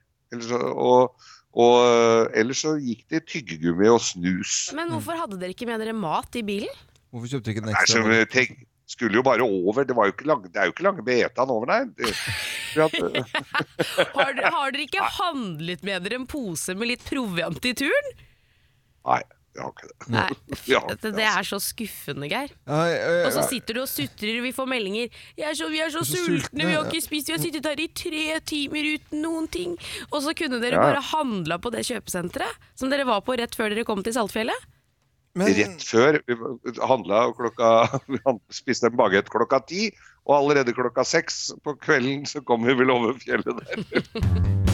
Og, og eh, ellers så gikk det tyggegummi og snus. Men hvorfor hadde dere ikke med dere mat i bilen? Hvorfor kjøpte dere ikke en Nei, så ekstra? vi tenk, skulle jo bare over. Det, var jo ikke lang, det er jo ikke lange betaen over nei. Det, vi Har, har dere ikke handlet med dere en pose med litt proviant i turen? nei, vi har ikke det. Nei, det, det er så skuffende, Geir. Og så sitter du og sutrer, vi får meldinger. Jeg er så, 'Vi er så, så sultne, sultne, vi har ikke spist, vi har sittet her i tre timer uten noen ting'. Og så kunne dere Ja. bare handla på det kjøpesenteret som dere var på rett før dere kom til Saltfjellet. men, Rett før vi handla klokka Vi spiste en bagett klokka ti, og allerede klokka seks på kvelden så kom vi vel over fjellet der.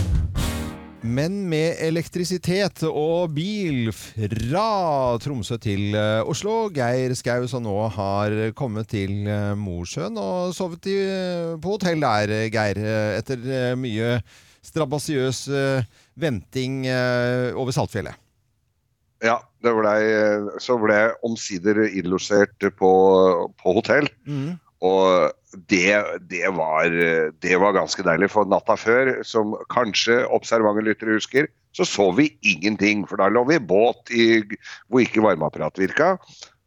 men med elektrisitet og bil fra Tromsø til eh, Oslo. Geir Skau som nå har kommet til eh, Mosjøen og sovet i, på hotell der, eh, Geir. eh, Etter eh, mye strabasiøs eh, venting eh, over Saltfjellet. Ja, det ble, så ble jeg omsider innlosjert på, på hotell. Og det, det, var, det var ganske deilig, for natta før, som kanskje observante lyttere husker, så så vi ingenting. For da lå vi i båt i, hvor ikke varmeapparat virka.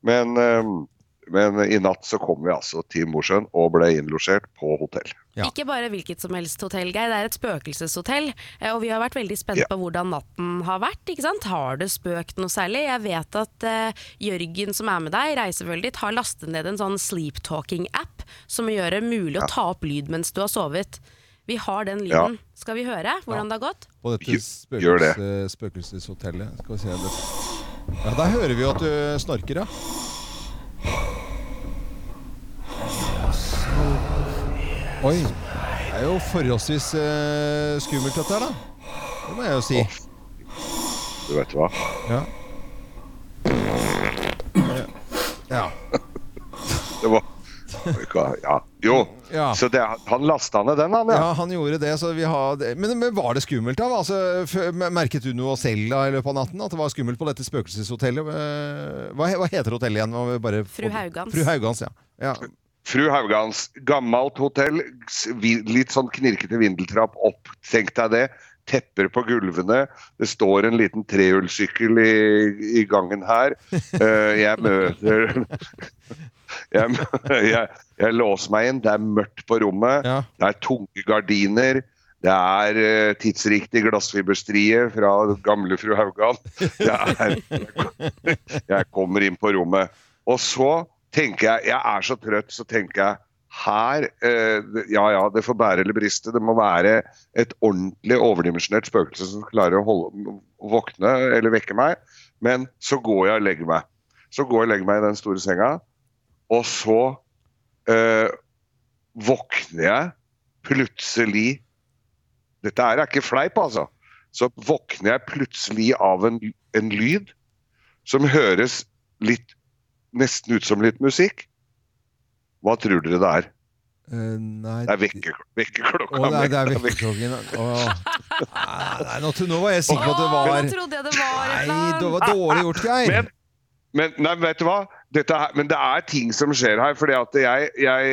Men, eh, men i natt så kom vi altså til Mosjøen og ble innlosjert på hotell. Ja. Ikke bare hvilket som helst hotell, Geir. Det er et spøkelseshotell. eh, Og vi har vært veldig spent Ja. på hvordan natten har vært. ikke sant? Har det spøkt noe særlig? Jeg vet at uh, Jørgen som er med deg, reisefølget ditt, har lastet ned en sånn sleeptalking-app som gjør det mulig å ta opp lyd mens du har sovet. Vi har den Ja. lyden. Skal vi høre hvordan det har gått? På dette gjør det. spøkelseshotellet. Skal vi se. Ja, Der hører vi jo at du snorker, ja. Oi. Det er jo forholdsvis eh, skummelt, dette her, da. Det må jeg jo si. Du vet hva? Ja. ja. Det var ja. Jo. Ja. Så det, han lasta ned den, han, ja. Ja, han gjorde det, så vi har det. Men, men var det skummelt da? Altså, merket du noe selv da i løpet av natten? At det var skummelt på dette spøkelseshotellet? Eh, Hva, hva heter hotellet igjen? Bare Fru Haugans. Fru Haugans, ja. ja. Fru Haugans, gammelt hotell, litt sånn knirkete vindeltrapp opp, tenk deg det. Tepper på gulvene. Det står en liten trehjulssykkel i, i gangen her. Eh, jeg møter Jeg, jeg, jeg låser meg inn, det er mørkt på rommet, Ja. det er tunge gardiner. Det er eh, tidsriktig glassfiberstrie fra gamle fru Haugan. Er, jeg kommer inn på rommet. Og så tenker jeg Jeg er så trøtt, så tenker jeg her eh, Ja ja, det får bære eller briste. Det må være et ordentlig overdimensjonert spøkelse som klarer å holde, våkne eller vekke meg. Men så går jeg og legger meg. Så går jeg og legger meg i den store senga, og så eh, våkner jeg plutselig Dette er ikke fleip, altså. Så våkner jeg plutselig av en, en lyd som høres litt nesten ut som litt musikk. Hva tror dere det er? Uh, nei Det er vekke- vekkerklokka oh, det er, det er vekkerklokken. Oh. Nei, nå, nå var jeg sikker på at det Nå var trodde jeg det var Nei, det var dårlig gjort, Geir. Men, men nei, vet du hva? Dette er, men det er ting som skjer her. fordi at jeg, jeg,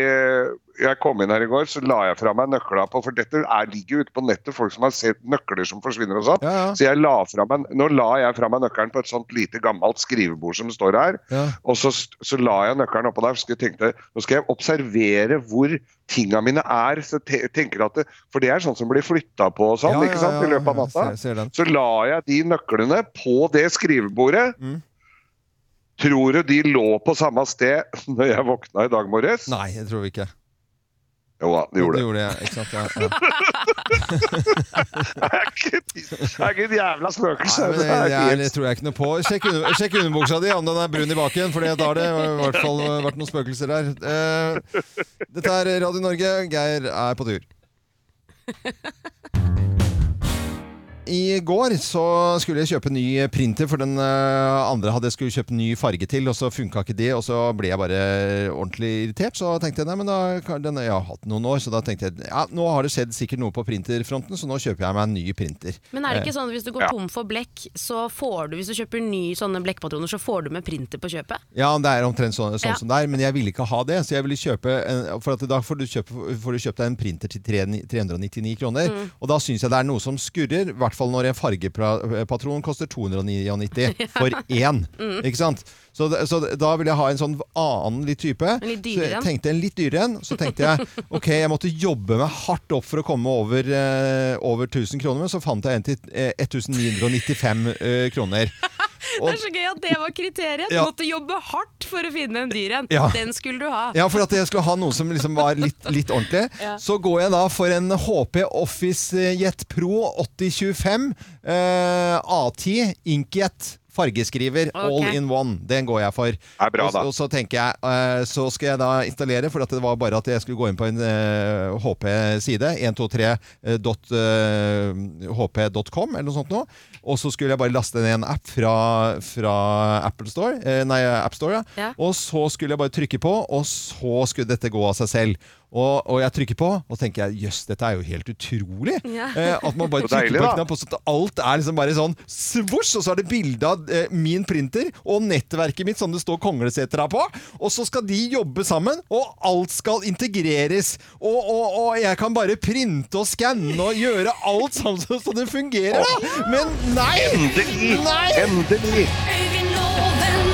jeg kom inn her i går, så la jeg fra meg nøkla på For dette er, ligger ute på nettet, folk som har sett nøkler som forsvinner og sånn. Ja, ja. Så jeg la fra meg, nå la jeg fra meg nøkkelen på et sånt lite gammelt skrivebord som står her. Ja. Og så, så la jeg nøkkelen oppå der. Så jeg tenkte, nå skal jeg observere hvor tinga mine er. Så te, tenker at det, For det er sånn som blir flytta på og sånn, ikke sant, i løpet av natta. Så la jeg de nøklene på det skrivebordet. Mm. Tror du de lå på samme sted når jeg våkna i dag morges? Nei, det tror vi ikke. Jo da, de gjorde Det gjorde jeg, ikke sant? Ja, ja. Det er ikke, et jævla spøkelse. Nei, det, Det er det, tror jeg ikke noe på. Sjekk, under, sjekk underbuksa di om den er brun i baken, for da har det i hvert fall vært noen spøkelser der. Uh, dette er Radio Norge. Geir er på tur. I går så skulle jeg kjøpe ny printer, for den eh, andre hadde jeg skulle kjøpe ny farge til, og så funka ikke det, og så ble jeg bare ordentlig irritert. Så tenkte jeg nei, men da, den, jeg har hatt noen år, så da tenkte jeg ja, nå har det skjedd sikkert noe på printerfronten, så nå kjøper jeg meg en ny printer. Men er det ikke sånn at hvis du går Ja. tom for blekk, så får du, hvis du kjøper ny sånne blekkpatroner, så får du med printer på kjøpet? Ja, det er omtrent sånn, sånn Ja. som det er, men jeg ville ikke ha det. Så jeg ville kjøpe en, For at da får du, kjøpe, får du kjøpt deg en printer til 399 kroner. Mm. Og da syns jeg det er noe som skurrer, hvert fall når en fargepatron koster 299 for én. Mm. Ikke sant? Så, så da ville jeg ha en sånn annen litt type. En litt så jeg en. tenkte en litt dyrere en. Så tenkte jeg ok, jeg måtte jobbe meg hardt opp for å komme over, eh, over 1000 kroner, men så fant jeg en til eh, 1995 eh, kroner. Det er så gøy at det var kriteriet! Ja. måtte jobbe hardt for å finne en dyr en. Ja. Den skulle du ha. Ja, for at jeg skulle ha noe som liksom var litt, litt ordentlig. Ja. Så går jeg da for en HP Office Jet Pro 8025 eh, A10 Inkjet fargeskriver all in one. Den går jeg for. er bra, og, da. og så tenker jeg uh, Så skal jeg da installere, for at det var bare at jeg skulle gå inn på en uh, HP-side. 123.hp.com eller noe sånt nå. Og så skulle jeg bare laste ned en app fra, fra Apple Store, eh, nei, App Store. Ja. Ja. Og så skulle jeg bare trykke på, og så skulle dette gå av seg selv. Og, og jeg trykker på, og tenker jeg jøss, dette er jo helt utrolig. Ja. Eh, at man bare trykker deilig, på knapp, og så at alt er liksom bare sånn svosj, og så er det bilde av eh, min printer og nettverket mitt som det står Konglesetra på. Og så skal de jobbe sammen, og alt skal integreres. Og, og, og jeg kan bare printe og skanne og gjøre alt sånn så, så det fungerer, da. Men nei! Endelig! Nei! Endelig! Øyvind Loven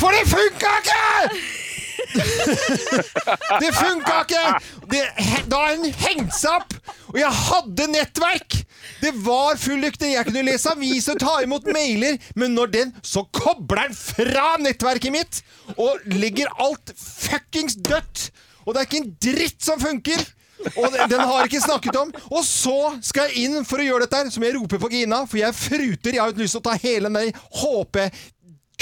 For det funka ikke! det funka ikke! Det, da har den hengt seg opp! Og jeg hadde nettverk! Det var full lykte. Jeg kunne lese avis og ta imot mailer, men når den så kobler den fra nettverket mitt og legger alt fuckings dødt! Og det er ikke en dritt som funker! Og den- har har ikke snakket om. Og så skal jeg inn for å gjøre dette her, så må jeg rope på Gina, for jeg fruter. Jeg har lyst til å ta hele den der HP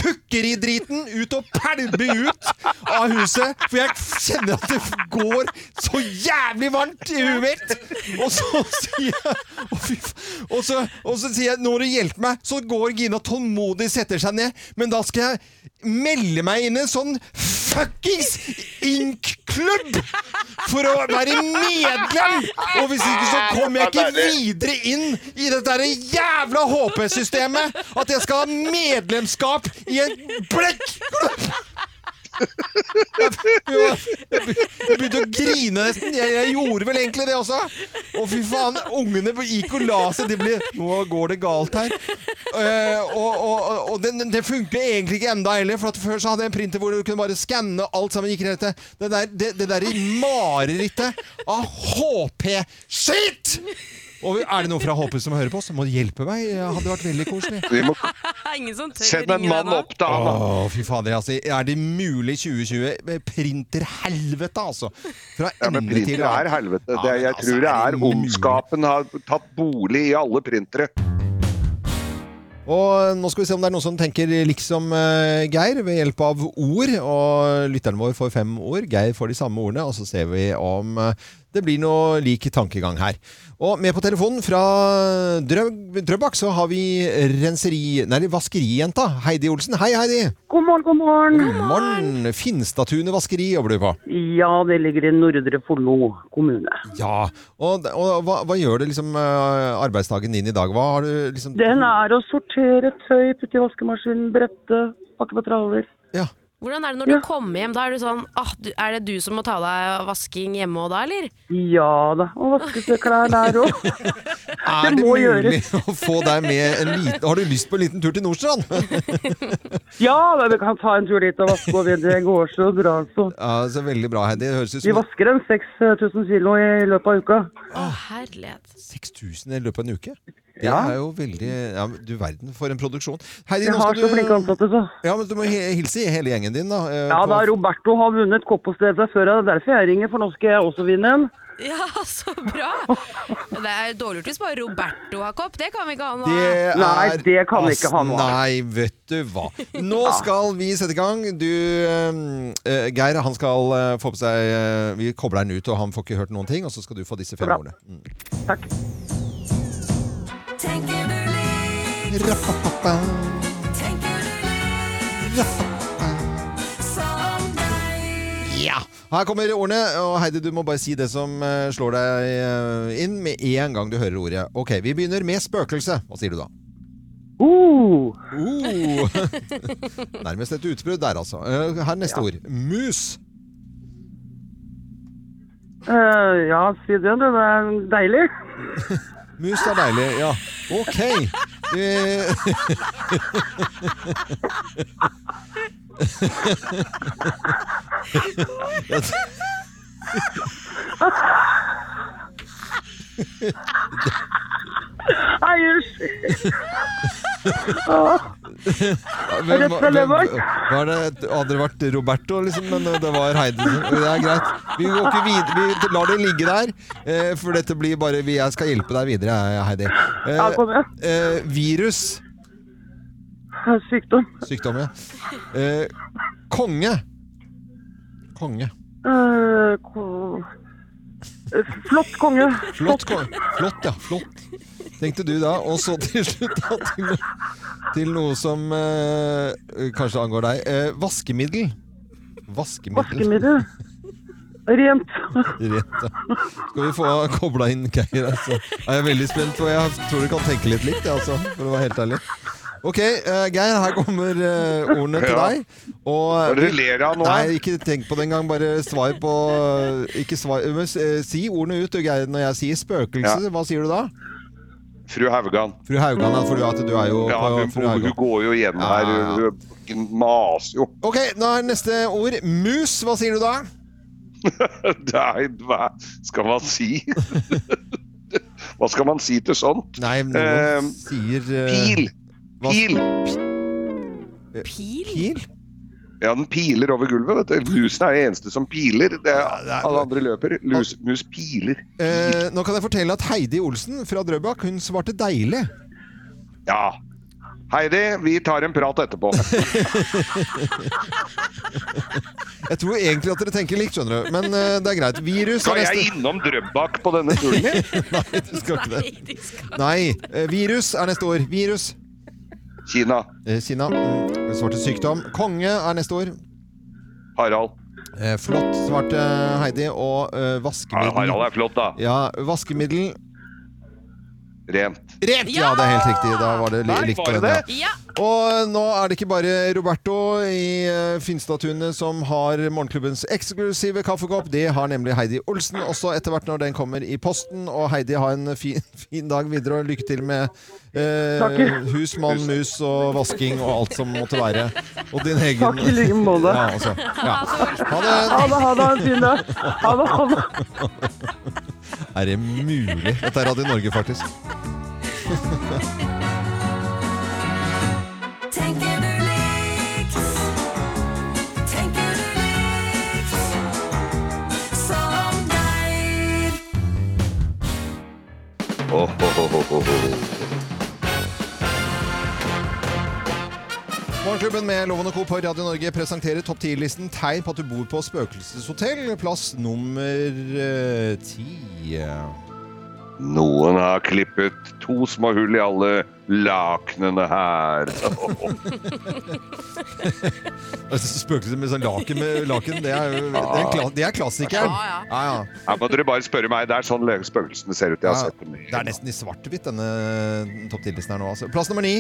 kukkeridriten ut og pælme ut av huset. For jeg kjenner at det går så jævlig varmt i huet mitt. Og så sier jeg og, så, og så sier jeg Nå må du hjelpe meg. Så går Gina tålmodig setter seg ned. Men da skal jeg melde meg inn en sånn fuckings ink-klubb for å være medlem! Og hvis ikke så kommer jeg ikke videre inn i dette jævla HP-systemet! At jeg skal ha medlemskap i en blekk! Jeg begynte å grine nesten. Jeg, jeg gjorde vel egentlig det også. Å, fy faen. Ungene gikk og la seg. De ble, nå går det galt her. Uh, og og, og det, det funker egentlig ikke enda heller. For Før så hadde jeg en printer hvor du kunne bare skanne alt sammen. Gikk rett. Det der, det, det der marerittet av HP-skitt! Og er det noen fra HP som hører på, så må du hjelpe meg. Det hadde vært veldig koselig. Må Ingen som tør Send en mann opp til han. da. Å, fy fader. Altså, er det mulig 2020? Printerhelvete, altså. Fra Ja, men printer til er helvete. Ja, Det, men jeg altså, tror det er er ondskapen har tatt bolig i alle printere. Og nå skal vi se om det er noen som tenker liksom uh, Geir ved hjelp av ord. Og lytteren vår får fem ord. Geir får de samme ordene. Og så ser vi om eh, det blir noe lik tankegang her. Og med på telefonen fra Drøb Drøbak så har vi renseri... Nei, vaskerijenta Heidi Olsen. Hei, Heidi! God morgen, god morgen. God morgen! Finstadtunet vaskeri jobber du på. Ja, det ligger i Nordre Follo kommune. Ja. Og, og hva, hva gjør det liksom eh, arbeidsdagen din i dag? Hva har du liksom Den er å sortere tøy, putte i vaskemaskinen, brette, pakke på traller. Ja. Hvordan er det når du kommer hjem? Da er, du sånn, ah, du, er det du som må ta deg vasking hjemme òg da, eller? Ja da, og vaske seg klær der òg. Er det, mulig gjøres. å få deg med en liten Har du lyst på en liten tur til Nordstrand? Ja, men vi kan ta en tur dit og vaske, og det går så bra, så. Ja, så Veldig bra, Heidi. Det høres ut Vi vasker en 6000 kilo i løpet av uka. Å, herlighet. 6000 i løpet av en uke. Det Ja. er jo veldig ja, Du verden, for en produksjon. Heidi, Vi nå har skal så flinke ansatte, så. Ja, men Du må hilse hele gjengen din, da. eh, Ja på- da, Roberto har vunnet Kopp-stedet før, og det er derfor jeg ringer, for nå skal jeg også vinne en. Ja, så bra! Det er dårlig gjort hvis bare Roberto har kopp. Det kan vi ikke ha noe Det er, Nei, det kan vi ikke ha noe av. Nei, vet du hva. Nå skal vi sette i gang. Du, uh, Geir, han skal uh, få på seg uh, Vi kobler den ut, og han får ikke hørt noen ting. Og så skal du få disse fem Bra. ordene. Mm. Takk. Deg? Ja! Her kommer ordene, og Heidi, du må bare si det som eh, slår deg eh, inn med en gang du hører ordet. Ok, Vi begynner med spøkelse. Hva sier du da? Uh, Uh. Nærmest et utbrudd der, altså. Eh, Her neste ord. Mus. Uh, ja, si det, du. Det er deilig. Mus er deilig, ja. Ok. Eh. Hvem, hvem, var det, hadde det vært Roberto, liksom? Men det var Heidi. Det er greit. Vi går ikke videre. Vi lar det ligge der. eh, For dette blir bare Jeg skal hjelpe deg videre, Heidi. Eh, igjen. eh, virus. Sykdom. Sykdom, ja. Eh, konge. Konge. Eh, ko- eh, Flott konge. Flott, konge. Flott, ja. Flott. Tenkte du da. Og så til slutt da, til, til noe som eh, kanskje angår deg. Eh, vaskemiddel. Vaskemiddel. Vaskemiddel. Rent. Rent ja. Skal vi få kobla inn Geir? Altså. Jeg Er veldig spent for Jeg tror du kan tenke litt likt, altså, for å være helt ærlig. Ok, uh, Geir, her kommer uh, ordene til deg. Og, Hva er det du ler av nå? Nei, ikke tenk på det engang. Bare svar på Ikke svar, men eh, Si ordene ut, Geir. Når jeg sier spøkelse, Ja. hva sier du da? Fru Haugan. Fru Haugan, for du, at du er jo Ja, på hun, Fru hun, går jo igjen Ja, her. ja. Hun maser jo. Ok, nå er neste ord mus. Hva sier du da? Nei, hva skal man si? Hva skal man si til sånt? Nei, noen Eh, sier uh, Pil! hva- Pil! Pil? Pil? Ja, den piler over gulvet. vet du. Musen er det eneste som piler. Det er, Ja, det er- alle andre løper. Lus, mus piler. Eh, nå kan jeg fortelle at Heidi Olsen fra Drøbak hun svarte deilig. Ja. Heidi, vi tar en prat etterpå. Jeg tror egentlig at dere tenker likt, skjønner du. Men uh, det er greit. Virus Skal jeg neste. innom Drøbak på denne turen? Nei, du skal ikke det. Nei, eh, virus er neste ord. Virus. Kina. Eh, Kina. Mm, svarte sykdom. Konge er neste ord. Harald. Eh, flott svarte Heidi. Og eh, Ja, vaskemiddel. Harald er flott, da. Ja, vaskemiddel. Rent. Rent! Ja, det er helt riktig. Da var det li Der likt på var den. det Ja. Og nå er det ikke bare Roberto i uh, Finstadtunet som har morgenklubbens eksklusive kaffekopp. Det har nemlig Heidi Olsen også etter hvert når den kommer i posten. Og Heidi, ha en fin, fin dag videre, og lykke til med eh, hus, mann, mus og vasking og alt som måtte være. Og din egen Takk i like måte. Ja, altså. ja. Ha det! Ha det, ha det, en fin dag. Ha det, ha det. Er det mulig? Dette er Radio Norge, faktisk. Tenker du liks? Tenker du liks? Som deg? Oh, oh, oh, oh, oh, Morgenklubben med Loven og Co. på Radio Norge presenterer topp 10-listen tegn på at du bor på spøkelseshotell. Plass nummer eh, ti. Noen har klippet to små hull i alle lakenene her. Altså, Spøkelser med sånn laken, med laken det, er, jo- det, er, kla- det er klassikeren. Ja, ja. Ja, ja. Her må dere bare spørre meg. Det er sånn spøkelsene ser ut. Jeg har Ja, sett dem. i- det er nesten i svart-hvitt, denne topp 10-listen her nå. Altså. Plass nummer ni.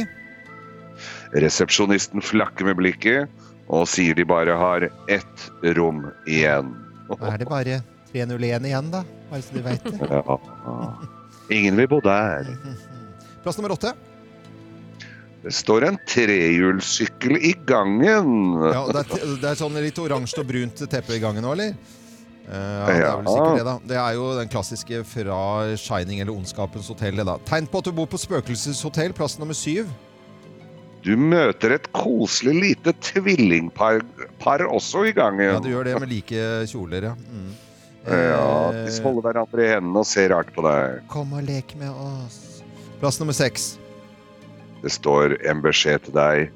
Resepsjonisten flakker med blikket og sier de bare har ett rom igjen. Da er det bare 301 igjen, da. Bare så de vet det. Ja. Ingen vil bo der. Plass nummer åtte. Det står en trehjulssykkel i gangen. Ja, det, er, det er sånn litt oransje og brunt teppe i gangen nå, eller? Uh, ja, det er vel sikkert det, da. Det er jo den klassiske fra Shining eller Ondskapens hotell. da. Tegn på at du bor på spøkelseshotell, plass nummer syv. Du møter et koselig lite tvillingpar par også i gangen. Ja, du gjør det med like kjoler, ja. Mm. Ja, Eh, de holder hverandre i hendene og ser rart på deg. Kom og lek med oss. Plass nummer seks. Det står en beskjed til deg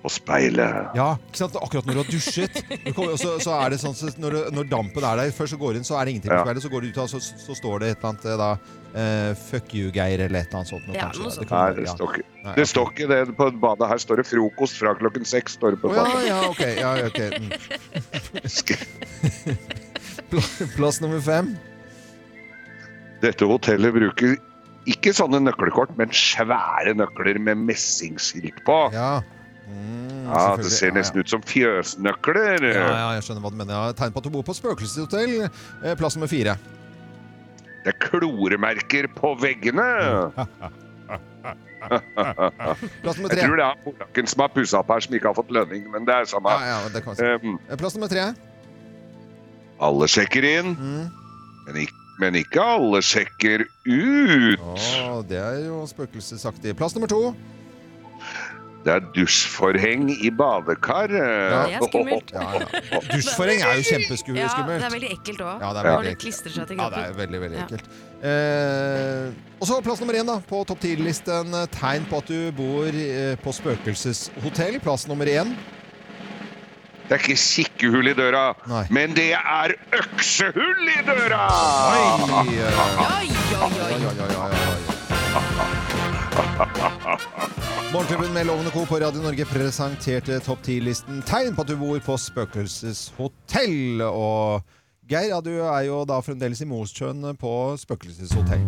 på speilet. Ja, ikke sant? Akkurat når du har dusjet. Du kommer- Så, så er det sånn så når, når dampen er der, først så går du inn, så er det ingenting på Ja. speilet. Så går du ut, og så, så står det et eller annet eh, da uh, Fuck you, Geir, eller et eller annet sånt. noe, Ja, kanskje, det Nei, det ja. står ikke, Nei, det står ikke det på badet. Her står det frokost fra klokken seks. Står det på ja, badet. ja, ok. Ja, okay. ok. Mm. Plass nummer fem. Dette hotellet bruker ikke sånne nøkkelkort, men svære nøkler med messingskilt på. Ja. Mm, Ja, Det ser ser Ja, ja. nesten ut som fjøsnøkler. Ja, ja, jeg skjønner hva du mener. Ja, tegn på at du bor på spøkelseshotell. Eh, Plass nummer fire. Det er kloremerker på veggene. Plass nummer tre. Jeg tror det er polakken som har pussa opp her, som ikke har fått lønning, men det er samme. Ja, ja, det kan. Um, Plass nummer tre. alle sjekker inn, Mm. men ikke, men ikke alle sjekker ut. Å, det er jo spøkelsesaktig. Plass nummer to. Det er dusjforheng i badekaret. Ja. Det er skummelt. Ja, ja. Dusjforheng er jo kjempeskummelt. Ja, det er veldig ekkelt òg. Ja, det er veldig ekkelt. Ja, det er veldig, veldig Ja. ekkelt. Eh, og så plass nummer én da, på topp ti-listen. Tegn på at du bor eh, på spøkelseshotell. Plass nummer én. Det er ikke kikkehull i døra, Nei. men det er øksehull i døra! Eh, oi, Oi, oi. oi, oi, oi, oi. Morgenklubben med Lovende Co. på Radio Norge presenterte topp 10-listen tegn på at du bor på spøkelseshotell. Og Geir, ja, du er jo da fremdeles i Mosjøen på spøkelseshotell.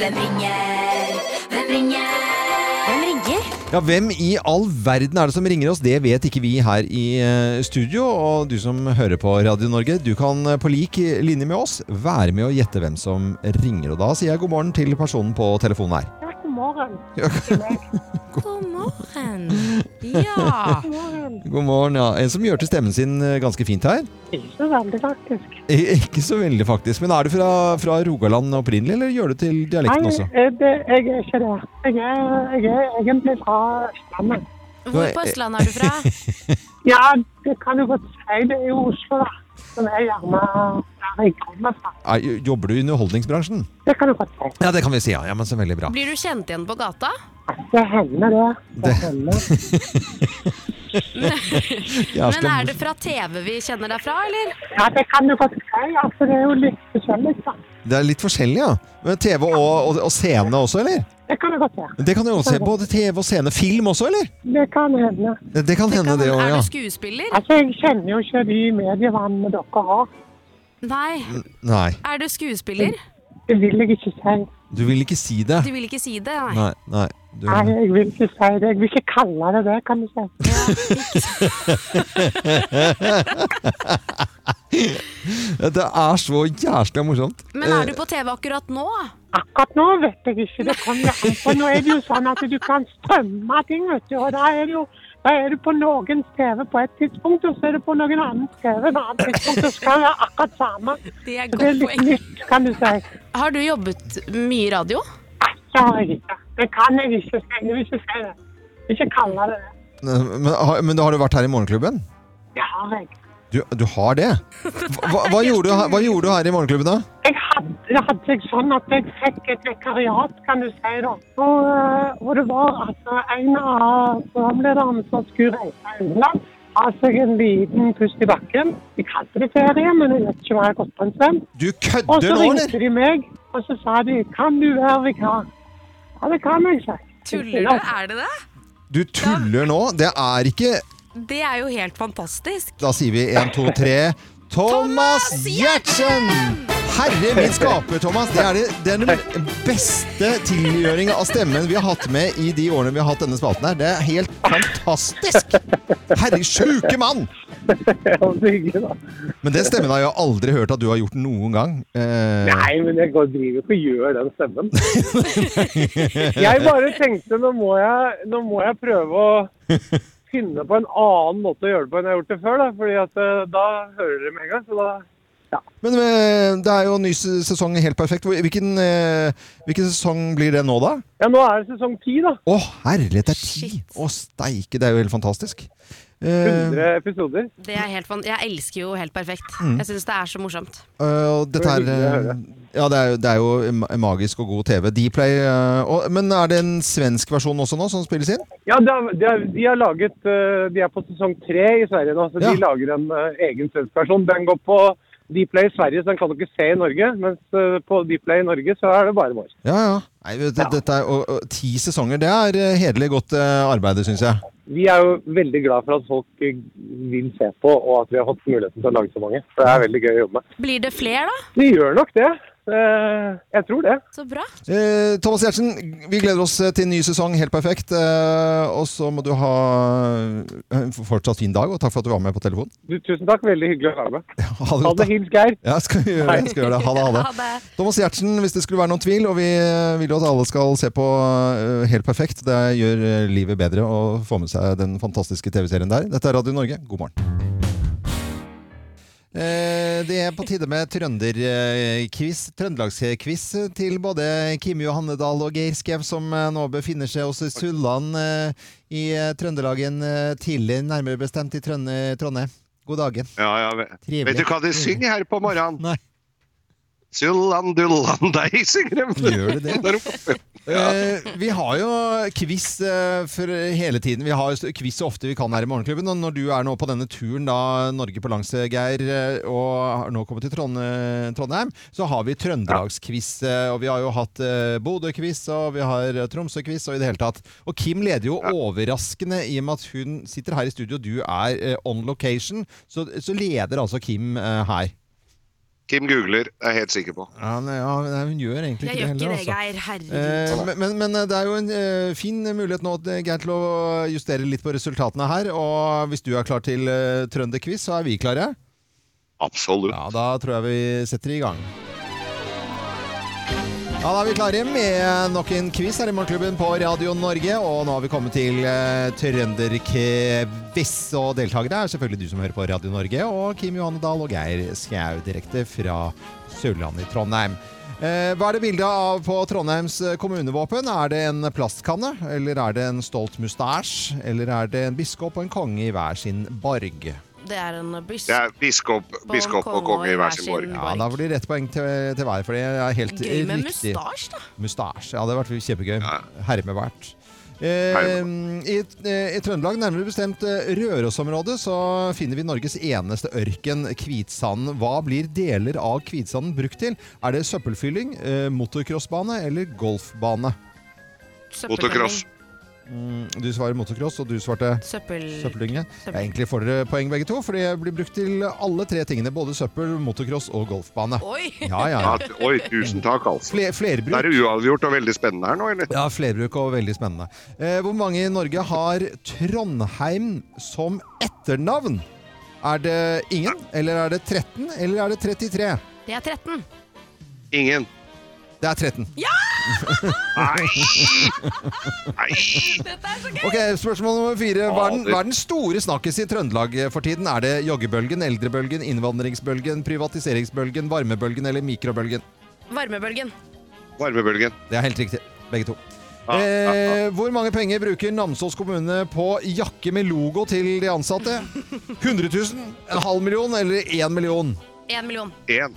Hvem ringer? Hvem ringer? Hvem ringer? Ja, Hvem i all verden er det som ringer oss? Det vet ikke vi her i eh, studio. Og du som hører på Radio Norge, du kan eh, på lik linje med oss være med og gjette hvem som ringer. Og da sier jeg god morgen til personen på telefonen her. Ja, god morgen. God morgen. Ja. God morgen. God morgen, ja. En som gjør til stemmen sin eh, ganske fint her. Ikke så veldig, faktisk. Ikke så veldig, faktisk. Men er du fra, fra Rogaland opprinnelig, eller gjør du til dialekten også? Nei, eh, det, jeg er ikke det. Jeg er, jeg er egentlig fra Østlandet. Hvor på Østlandet er du fra? Ja, det kan du godt si. Det er jo Oslo, da. Som er gjerne der jeg kommer fra. Er, jobber du i underholdningsbransjen? Det kan du godt si. Ja, det kan vi si, ja. ja men så veldig bra. Blir du kjent igjen på gata? Det hender det. Det Det- hender. Men er det fra TV vi kjenner deg fra, eller? Ja, det kan du godt si. Altså, det er jo litt forskjellig, da. Det er litt forskjellig, ja. Men TV og, og, og scene også, eller? Det kan du godt se. Det kan jeg også se. Både TV og scene. Film også, eller? Det kan hende. Det, det kan hende, det òg, Er ja. du skuespiller? Altså, jeg kjenner jo ikke de medievannene dere har. Nei. Nei. Er du skuespiller? Det vil jeg ikke si. Du vil ikke si det? Du vil ikke si det, nei. Nei. nei. Du, Nei, jeg vil ikke si det. Jeg vil ikke kalle det det, kan du si. det er så jæskla morsomt. Men er du på TV akkurat nå? Akkurat nå vet jeg ikke. Det kommer an på. Nå er det jo sånn at du kan strømme ting, vet du. Og da er det jo da er du på noens TV på et tidspunkt, og så er du på noen annens TV et annet tidspunkt. og Det skal være akkurat samme. Det er det er litt poeng. nytt, kan du si. Har du jobbet mye i radio? Det har jeg ikke. Det kan jeg ikke si. Jeg vil ikke si det. Jeg vil ikke kalle det det. Men, men har du vært her i Morgenklubben? Det har jeg. Du, du har det? Hva, hva, gjorde du, hva gjorde du her i Morgenklubben da? Jeg hadde, jeg hadde sånn at jeg fikk et vikariat, kan du si da. Og, og det var altså en av programlederne som skulle reise utenlands. Seg en liten pust i bakken. De kalte det ferie, men jeg vet ikke hva jeg har gått på en stund. Du Og så ringte de meg, og så sa de kan du være vikar? Ja, det kan jeg, sa jeg. Tuller du? Er det det? Du tuller nå? Det er ikke Det er jo helt fantastisk. Da sier vi én, to, tre. Thomas Giertsen! Herre min skaper, Thomas. Det er, det, den beste tilgjøringen av stemmen vi har hatt med i de årene vi har hatt denne spalten her. Det er helt fantastisk! Herre sjuke mann! Men den stemmen har jeg aldri hørt at du har gjort noen gang. Eh, Nei, men jeg går driver ikke og gjør den stemmen. Jeg bare tenkte nå må jeg, nå må jeg prøve å finne på en annen måte å gjøre det på enn jeg har gjort det før. Da, fordi at eh, da hører dere med en gang. Så da Men eh, det er jo ny sesong helt perfekt. Hvilken, eh, hvilken sesong blir det nå, da? Ja, nå er det sesong ti, da. Å, herlighet, det er ti! Å, steike, det er jo helt fantastisk. Eh, 100 episoder. Det er helt fan jeg elsker jo Helt perfekt. Mm. Jeg syns det er så morsomt. Uh, dette her, eh, Ja, det er, det er jo magisk og god TV. Dplay uh, og, Men er det en svensk versjon også nå, som spilles inn? Ja, de, har- de, har- laget eh, De er på sesong tre i Sverige nå, så Ja. de lager en eh, egen svensk versjon. Den går på Dplay i Sverige, så den kan du ikke se i Norge. Mens eh, på Dplay i Norge så er det bare vår. Ja, ja. Nei, det, ja. dette er, og, og, ti sesonger, det er eh, hederlig godt uh, arbeid, syns jeg. Vi er jo veldig glad for at folk eh, vil se på, og at vi har fått muligheten til å lage så mange. Det er veldig gøy å jobbe med. Blir det flere, da? Vi gjør nok det. Eh, Jeg tror det. Så bra. Eh, Thomas Giertsen, vi gleder oss eh, til en ny sesong. Helt perfekt. Eh, og så må du ha en fortsatt fin dag, og takk for at du var med på telefon. Du, tusen takk. Veldig hyggelig å være med. Ha det Ha godt, det. Hils Geir. Ja, skal vi gjøre det. Skal gjøre det. Ha det, ha det. Ha det. Thomas Giertsen, hvis det skulle være noen tvil, og vi eh, vil jo at alle skal se på eh, Helt perfekt. Det gjør eh, livet bedre å få med seg den fantastiske TV-serien der. Dette er Radio Norge. God morgen. Eh, Det er på tide med trønderquiz, trøndelagsquiz til både Kim Johannedal og Geir Skau, som eh, nå befinner seg hos Sulland eh, i eh, Trøndelagen eh, tidlig, nærmere bestemt i Trondheim. God dagen. Ja, ja. Vet, vet du hva de synger her på morgenen? Nei. Sulland deg, synger de. Gjør de det? Eh, vi har jo quiz eh, for hele tiden. Vi har quiz så ofte vi kan her i Morgenklubben. Og når du er nå på denne turen da Norge på langs, Geir, eh, og har nå kommet til Trondheim, så har vi trøndelagsquiz. Og vi har jo hatt eh, Bodø-quiz, og vi har Tromsø-quiz, og i det hele tatt. Og Kim leder jo overraskende i og med at hun sitter her i studio, og du er on location. Så, så leder altså Kim her. Kim googler, er jeg helt sikker på. Ja, nei, ja, nei, hun gjør egentlig ikke det ikke heller. det, altså. Geir. Eh, men, men, men det er jo en eh, fin mulighet nå eh, Geir, til å justere litt på resultatene her. Og hvis du er klar til uh, trønderquiz, så er vi klare. Absolutt. Ja, Da tror jeg vi setter i gang. Ja, Da er vi klare med nok en quiz her i Morgenklubben på Radio Norge. Og nå har vi kommet til uh, trønderquiz. Og deltakere er selvfølgelig du som hører på Radio Norge, og Kim Johanne Dahl og Geir Skau direkte fra Sørlandet i Trondheim. Eh, hva er det bilde av på Trondheims eh, kommunevåpen? Er det en plastkanne, eller er det en stolt mustasj, eller er det en biskop og en konge i hver sin borg? Det er en Det biskop. er biskop, biskop og konge i hver sin borg. Ja, da blir det rett poeng til, til hver, for det er helt Gøy med riktig. mustasj, da. Mustasj, ja det har vært kjempegøy. Hermevært. Eh, Herme. i, eh, I Trøndelag, nærmere bestemt eh, Rørosområdet, så finner vi Norges eneste ørken, Kvitsanden. Hva blir deler av Kvitsanden brukt til? Er det søppelfylling, eh, motocrossbane eller golfbane? Motocross. Mm, Du svarer motocross, og du svarte Søppel... søppeldynge. Søppel. Ja, egentlig får dere poeng begge to, for det blir brukt til alle tre tingene. Både søppel, motocross og golfbane. Oi! Ja, ja. Ja, oi, tusen takk, altså. Fle flerbruk. Det er uavgjort og veldig spennende her nå, eller? Ja, flerbruk og veldig spennende. Eh, hvor mange i Norge har Trondheim som etternavn? Er det ingen, eller er det 13, eller er det 33? Det er 13. Ingen. Det er 13. Nei! Dette er så gøy! Ok, Spørsmål nummer fire. Hva er, den, hva er den store snakkes i Trøndelag for tiden? Er det joggebølgen, eldrebølgen, innvandringsbølgen, privatiseringsbølgen, varmebølgen eller mikrobølgen? Varmebølgen. Varmebølgen. Det er helt riktig, begge to. Ja, ja, ja. Eh, hvor mange penger bruker Namsos kommune på jakke med logo til de ansatte? 100 000, en halv million eller én million? Én million. Én.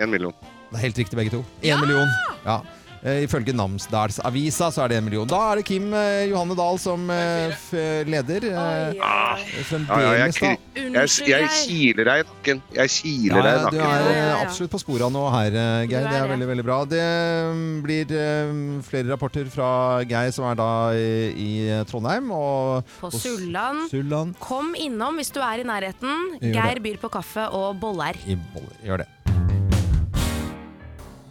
En million. Det er helt riktig, begge to. Én million. Ja. Eh, ifølge Namsdalsavisa så er det en million. Da er det Kim eh, Johanne Dahl som eh, f leder. Eh, oi. Ja, ja, jeg, fremdeles, da. kri- jeg, jeg kiler deg i nakken. Jeg kiler Ja, deg i du nakken. er Ja, ja, eh, absolutt på sporet nå her, eh, Geir. Du er Det er det. veldig veldig bra. Det mm, blir eh, flere rapporter fra Geir, som er da i, i Trondheim. Og På og Sulland. Sulland Kom innom hvis du er i nærheten. Gjør Geir det. byr på kaffe og boller. i Boller. Gjør det.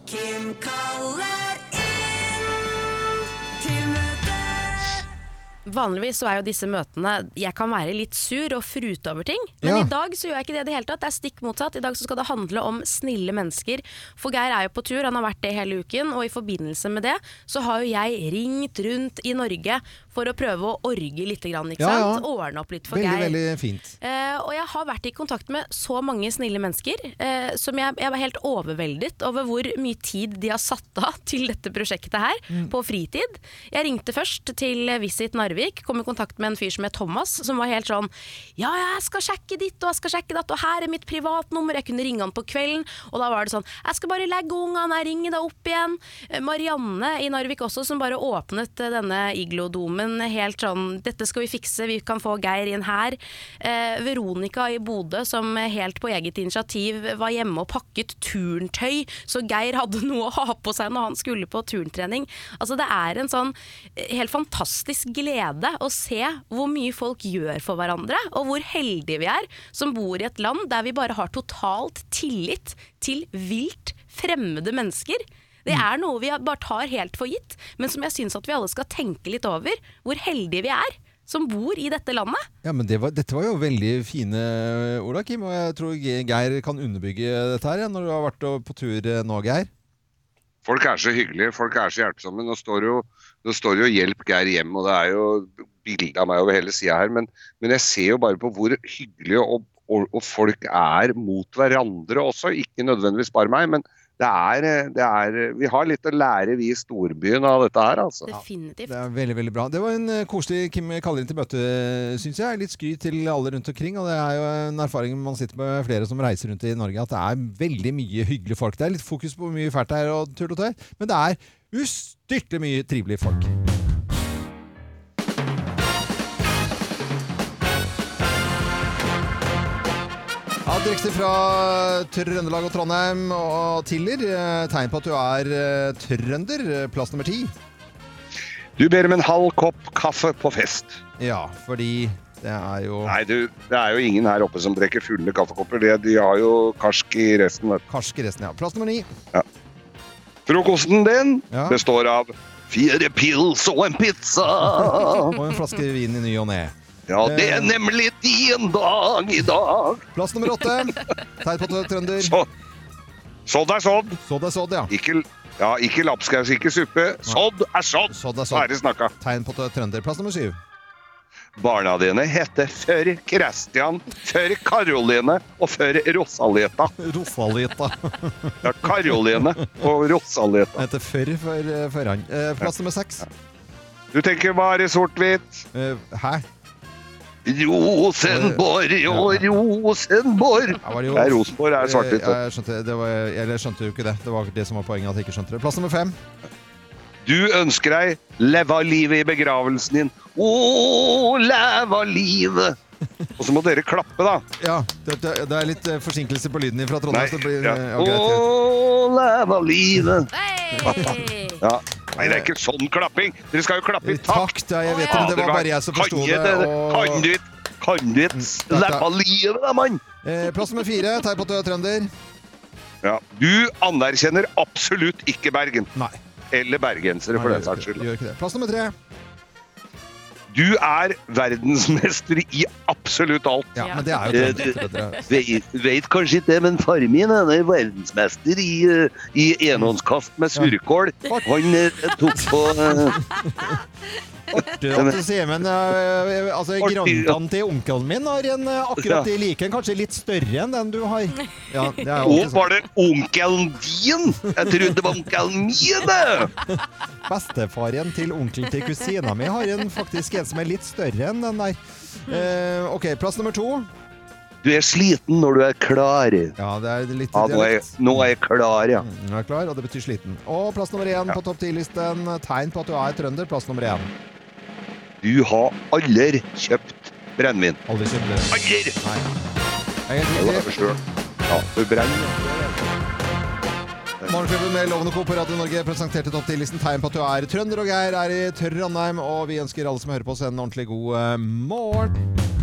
Kim kaller Vanligvis så er jo disse møtene Jeg kan være litt sur og frute over ting, men Ja. i dag så gjør jeg ikke det i det hele tatt. Det er stikk motsatt. I dag så skal det handle om snille mennesker. For Geir er jo på tur, han har vært det hele uken, og i forbindelse med det så har jo jeg ringt rundt i Norge for å prøve å orge litt, grann, ikke Ja, ja. Ordne opp litt for Veldig, Geir. veldig fint. Eh, og jeg har vært i kontakt med så mange snille mennesker eh, som jeg, jeg var helt overveldet over hvor mye tid de har satt av til dette prosjektet her, Mm. på fritid. Jeg ringte først til Visit Narvik, kom i kontakt med en fyr som het Thomas, som var helt sånn Ja, jeg skal sjekke ditt, og jeg skal sjekke datt, og her er mitt privatnummer. Jeg kunne ringe han på kvelden, og da var det sånn Jeg skal bare legge ungene, jeg ringer deg opp igjen. Eh, Marianne i Narvik også, som bare åpnet eh, denne iglodomen helt sånn Dette skal vi fikse, vi kan få Geir inn her. Eh, Veronica i Bodø, som helt på eget initiativ var hjemme og pakket turntøy, så Geir hadde noe å ha på seg når han skulle på turntrening. Altså Det er en sånn eh, helt fantastisk glede å se hvor mye folk gjør for hverandre, og hvor heldige vi er som bor i et land der vi bare har totalt tillit til vilt fremmede mennesker. Det er noe vi bare tar helt for gitt, men som jeg syns at vi alle skal tenke litt over. Hvor heldige vi er som bor i dette landet. Ja, men det var, Dette var jo veldig fine ord, Kim. Og jeg tror Geir kan underbygge dette her, ja, når du har vært på tur eh, nå, Geir. Folk er så hyggelige, folk er så hjelpsomme. Nå står jo, nå står jo 'Hjelp Geir hjem', og det er jo bilde av meg over hele sida her. Men, men jeg ser jo bare på hvor hyggelige og, og, og folk er mot hverandre også. Ikke nødvendigvis bare meg, men det er, eh, det er Vi har litt å lære, vi i storbyen, av dette her, altså. Definitivt. Det er veldig, veldig bra. Det var en eh, koselig Kim kaller inn til møte, syns jeg. Litt skryt til alle rundt omkring. Og det er jo en erfaring man sitter med flere som reiser rundt i Norge, at det er veldig mye hyggelige folk. Det er litt fokus på hvor mye fælt det er og tull og tøy, men det er ustyrtelig mye trivelige folk. Direkte fra Trøndelag og Trondheim og Tiller. eh, Tegn på at du er eh, trønder. eh, Plass nummer ti. Du ber om en halv kopp kaffe på fest. Ja, fordi det er jo Nei, du, det er jo ingen her oppe som drikker fulle kaffekopper. De, de har jo karsk i resten. karsk i resten, ja. Plass nummer ni. Frokosten din Ja. består av fire pils og en pizza. Og en flaske vin i ny og ne. Ja, det er nemlig din dag i dag. Plass nummer åtte. Tegn på er trønder. Så, sådd er sådd. Sådd er sådd, ja. Ikke, ja, ikke lapskaus, ikke suppe. Sådd er sådd. Sådd er Ferdig snakka. Tegn på er trønder. Plass nummer syv. Barna dine heter før Christian, før Karoline og før Rosaleta. Rosalita. Ja, Karoline og Rosaleta. Heter før før, før han. Eh, Plass nummer seks. Du tenker bare sort-hvitt. Eh, Hæ? Rosenborg og Rosenborg. Ja, det Rosenborg er svart-hvitt. Jeg skjønte, det var, eller jeg skjønte jo ikke det. Det var det som var poenget, at jeg ikke skjønte det. Plass nummer fem. Du ønsker deg 'leva livet i begravelsen din. Å, leva livet! Og så må dere klappe, da. Ja, det, det, det er litt eh, forsinkelse på lyden fra Nei, Trondheim. så det blir, ja. eh, ja, greit, greit. Å, av livet. Hey! Ja. Nei, det er ikke sånn klapping! Dere skal jo klappe i takt! Takt, ja, jeg vet ikke, det var bare jeg som forsto det. og- Kan du ikke Kan du ikke slippe livet, da, mann? Eh, Plass nummer fire. Er trønder. Ja. Du anerkjenner absolutt ikke Bergen. Nei. Eller bergensere, for Nei, den saks skyld. Gjør ikke det. Plass nummer tre. Du er verdensmester i absolutt alt. Ja, men det er jo Eh, trøndere. Vet, vet kanskje ikke det, men faren min er verdensmester i, eh, i enhåndskast med surkål. Han eh, tok på Artig at du sier, men eh, altså, Artig, ja. til onkelen min har en eh, akkurat i like en, kanskje litt større enn den du har. Ja, det er jo sånn. var det onkelen din? Jeg trodde det var onkelen min! det. Bestefaren til onkelen til kusina mi har en, faktisk en som er litt større enn den der. Eh, ok, plass nummer to. Du er sliten når du er klar. Ja, det er litt Ja, nå er, jeg- nå er jeg klar, ja. Mm, er klar, og det betyr sliten. Og plass nummer én på topp ti-listen. Tegn på at du er trønder. Plass nummer én. Du har aldri kjøpt brennevin. Aldri kjøpt det. Aldri! Nei. Jeg er Det helt var riktig. for sjøl. Ja, du brenner. Morgenklubben med Lovende Co. på Radio Norge presenterte topp 10-listen tegn på at du er trønder, og Geir er i Trondheim. Og vi ønsker alle som hører på oss en ordentlig god eh, morgen.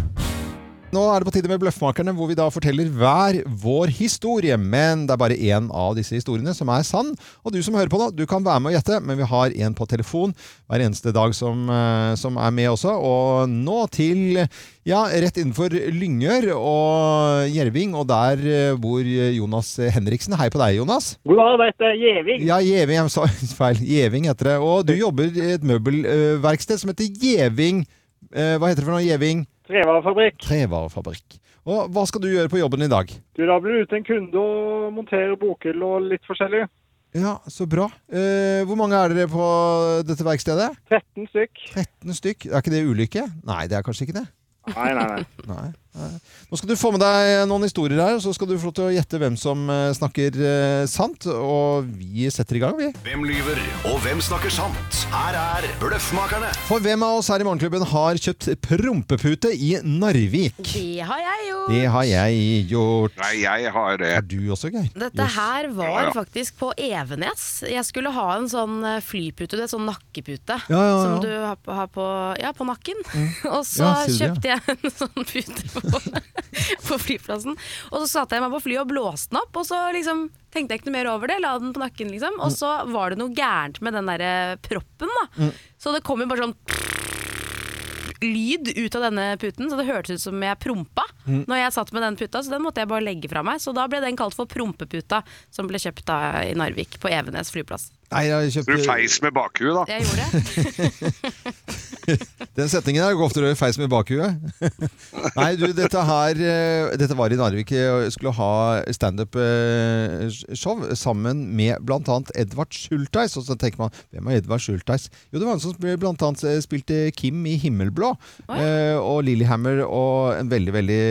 Nå er det på tide med Bløffmakerne, hvor vi da forteller hver vår historie. Men det er bare én av disse historiene som er sann. Og du som hører på nå, du kan være med og gjette, men vi har en på telefon hver eneste dag som, eh, som er med også. Og nå til ja, rett innenfor Lyngør og Gjerving, og der eh, bor Jonas Henriksen. Hei på deg, Jonas. God dag, det er Gjeving. Ja, Gjeving. Jeg sa feil. Gjeving heter det. Og du jobber i et møbelverksted som heter Gjeving eh, Hva heter det for noe? Gjeving? Trevarefabrikk. Trevarefabrikk. Og hva skal du gjøre på jobben i dag? Du, da blir du ute en kunde og monterer bokhyll og litt forskjellig. Ja, så bra. Eh, hvor mange er dere på dette verkstedet? 13 stykk. 13 stykk. Er ikke det ulykke? Nei, det er kanskje ikke det. Nei, nei, nei. Nei, nei. Nå skal du få med deg noen historier her, og så skal du få lov til å gjette hvem som eh, snakker eh, sant. Og vi setter i gang, vi. Hvem lyver, og hvem snakker sant? Her er Bløffmakerne. For hvem av oss her i Morgenklubben har kjøpt prompepute i Narvik? Det har jeg gjort. Det har jeg gjort. Nei, jeg har det. Er du også, Geir? Dette Yes. her var Ja, ja. faktisk på Evenes. Jeg skulle ha en sånn eh, flypute, det er sånn nakkepute, Ja, ja, ja. som du har på, har på, ja, på nakken. Og så Ja, sier det, kjøpte jeg en sånn pute på, på flyplassen. Og så satte jeg meg på flyet og blåste den opp, og så liksom tenkte jeg ikke noe mer over det. La den på nakken, liksom. Og så var det noe gærent med den derre proppen, da. Mm. Så det kom jo bare sånn lyd ut av denne puten, så det hørtes ut som jeg prompa Mm. når jeg satt med den puta, så den måtte jeg bare legge fra meg. Så da ble den kalt for prompeputa, som ble kjøpt da i Narvik, på Evenes flyplass. Nei, jeg kjøpte... du feis med bakhuet, da. Jeg gjorde det. Den setningen der går i feis med bakhuet. Nei, du, dette her eh, Dette var i Narvik. Jeg skulle ha standup-show sammen med bl.a. Edvard Schultheis. Og så tenker man hvem er Edvard Schultheis? Jo, det var han som bl.a. spilte Kim i Himmelblå. Oi. og Lillehammer, og en veldig, veldig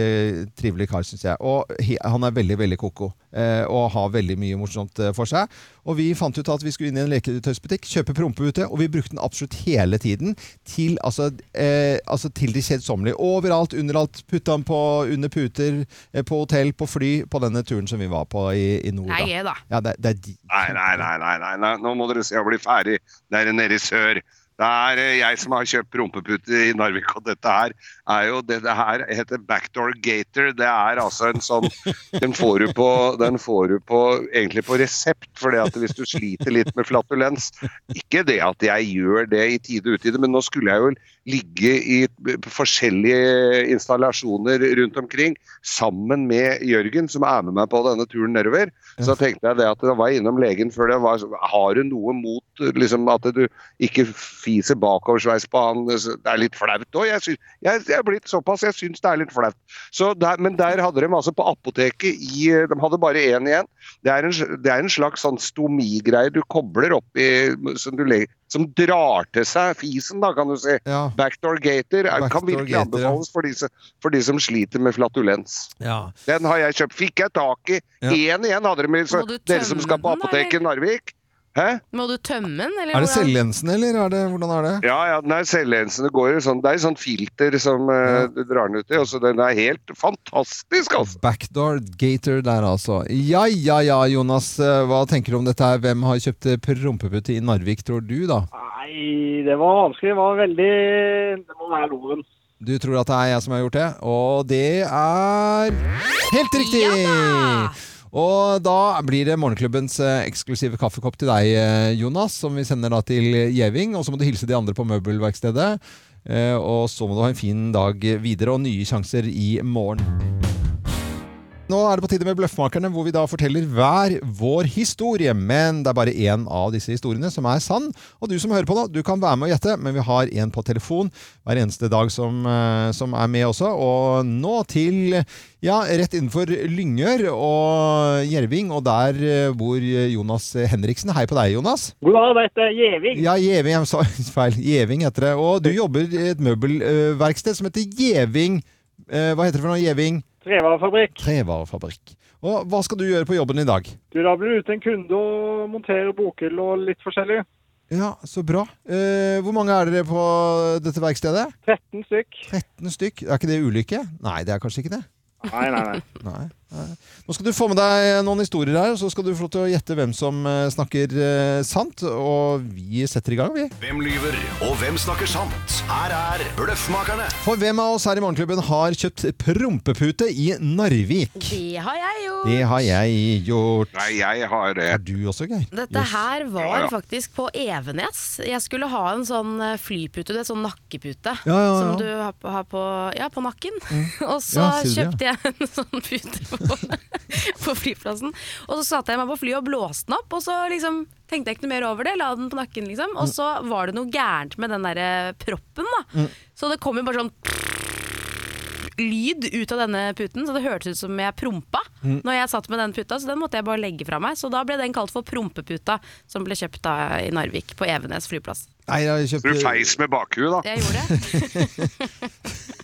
trivelig kar, syns jeg. Og han er veldig, veldig ko-ko. Eh, og har veldig mye morsomt eh, for seg. Og vi fant ut at vi skulle inn i en leketøysbutikk, kjøpe prompepute, og vi brukte den absolutt hele tiden til, altså, eh, altså til det kjedsommelige. Overalt, underalt. Putta den på under puter, eh, på hotell, på fly, på denne turen som vi var på i, i nord. Det er da. Ja, det, det er de. Nei, nei, nei, nei, nei, nei. nå må dere se å bli ferdig der nede i sør. Det er eh, jeg som har kjøpt rumpepute i Narvik, og dette her er jo det, det her heter backdoor gator. Det er altså en sånn Den får du på, den får du på egentlig på resept, for hvis du sliter litt med flatulens Ikke det at jeg gjør det i tide og utide, men nå skulle jeg jo ligge i forskjellige installasjoner rundt omkring sammen med Jørgen, som er med meg på denne turen nedover. Så tenkte jeg det at da var jeg innom legen før det var Har du noe mot liksom, at du ikke fiser bakoversveis på han? Det er litt flaut òg. Jeg, jeg, jeg er blitt såpass, jeg syns det er litt flaut. Så der, men der hadde de altså på apoteket i De hadde bare én igjen. Det er, en, det er en slags sånn stomigreie du kobler opp i som, du som drar til seg fisen, da, kan du si. Backdoor gater Backdoor kan virkelig anbefales ja. for de, for de som sliter med flatulens. Ja. Den har jeg kjøpt. Fikk jeg tak i. Ja. Én igjen hadde de med, så dere som skal på apoteket i Narvik. Hæ? Må du tømme den, eller Er det hvordan? selvlensende, eller er det, hvordan er det? Ja, ja, den er selvlensende. Går jo sånn, det er et sånt filter som eh, du drar den ut i. og så Den er helt fantastisk, altså! Backdoor Gator der, altså. Ja, ja, ja, Jonas. eh, Hva tenker du om dette her? Hvem har kjøpt eh, prompepute i Narvik, tror du, da? Nei, det var vanskelig. Det var veldig Det må være loven. Du tror at det er jeg som har gjort det, og det er helt riktig! Og da blir det morgenklubbens eh, eksklusive kaffekopp til deg, eh, Jonas, som vi sender da til Gjeving. Og så må du hilse de andre på møbelverkstedet. Eh, Og så må du ha en fin dag videre og nye sjanser i morgen. Nå er det på tide med Bløffmakerne, hvor vi da forteller hver vår historie. Men det er bare én av disse historiene som er sann. Og du som hører på nå, du kan være med og gjette, men vi har en på telefon hver eneste dag som, eh, som er med også. Og nå til ja, rett innenfor Lyngør og Gjerving, og der eh, bor Jonas Henriksen. Hei på deg, Jonas. God dag, det heter Gjeving. Ja, Gjeving. Jeg sa feil. Gjeving heter det. Og du jobber i et møbelverksted som heter Gjeving eh, Hva heter det for noe? Gjeving? Trevarefabrikk. Trevarefabrikk. Og hva skal du gjøre på jobben i dag? Du, da blir du ute en kunde og monterer bokhyll og litt forskjellig. Ja, så bra. Eh, hvor mange er dere på dette verkstedet? 13 stykk. 13 stykk. Er ikke det ulykke? Nei, det er kanskje ikke det. Nei, nei. Nei, nei. Nå skal du få med deg noen historier her, så skal du få lov til å gjette hvem som eh, snakker eh, sant. Og vi setter i gang, vi. Hvem lyver, og hvem snakker sant? Her er Bløffmakerne. For hvem av oss her i Morgenklubben har kjøpt prompepute i Narvik? Det har jeg gjort. Det har jeg gjort. Nei, jeg har det. Er du også, Geir? Dette Yes. her var Ja, ja. faktisk på Evenes. Jeg skulle ha en sånn eh, flypute, det er sånn nakkepute, Ja, ja, ja. som du har på, har på, ja, på nakken. Og så Ja, sier det, kjøpte jeg en sånn pute på, på flyplassen. Og så satte jeg meg på flyet og blåste den opp, og så liksom tenkte jeg ikke noe mer over det. La den på nakken, liksom. Og så var det noe gærent med den derre proppen, da. Mm. Så det kom jo bare sånn lyd ut av denne puten, så det hørtes ut som jeg prompa Mm. når jeg satt med den puta, så den måtte jeg bare legge fra meg. Så da ble den kalt for prompeputa, som ble kjøpt da i Narvik, på Evenes flyplass. Nei, jeg har Du feis med bakhuet, da. Jeg gjorde det.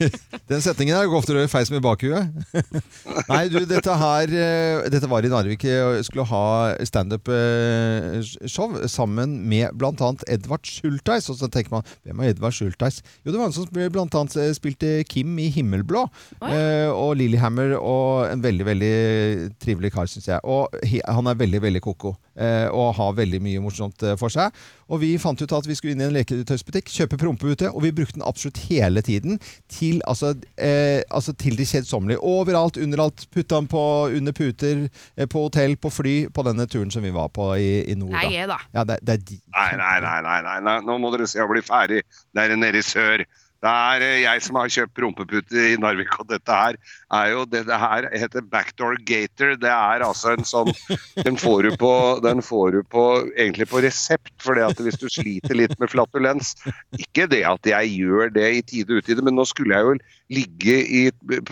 Den setningen her går ofte i feis med bakhuet. Nei, du, dette her eh, Dette var i Narvik. Jeg skulle ha standup-show sammen med bl.a. Edvard Schultheis. Og så tenker man hvem er Edvard Schultheis? Jo, det var han som bl.a. spilte Kim i Himmelblå. eh, og Lillehammer, og en veldig, veldig trivelig kar, syns jeg. Og han er veldig, veldig koko. eh, og har veldig mye morsomt eh, for seg. Og vi fant ut at vi skulle inn i en leketøysbutikk, kjøpe prompe ute, og vi brukte den absolutt hele tiden til, altså, eh, altså til det kjedsommelige. Overalt, underalt. Putta den på under puter, eh, på hotell, på fly, på denne turen som vi var på i, i nord. Det er da. Ja, det, det er de. Nei, nei, nei, nei, nei, nei. Nå må dere se å bli ferdig der nede i sør. Det er eh, jeg som har kjøpt prompepute i Narvik, og dette her er jo det, det her heter backdoor gator. Det er altså en sånn Den får du på, den får du på egentlig på resept, for at hvis du sliter litt med flatulens Ikke det at jeg gjør det i tide og utide, men nå skulle jeg jo ligge i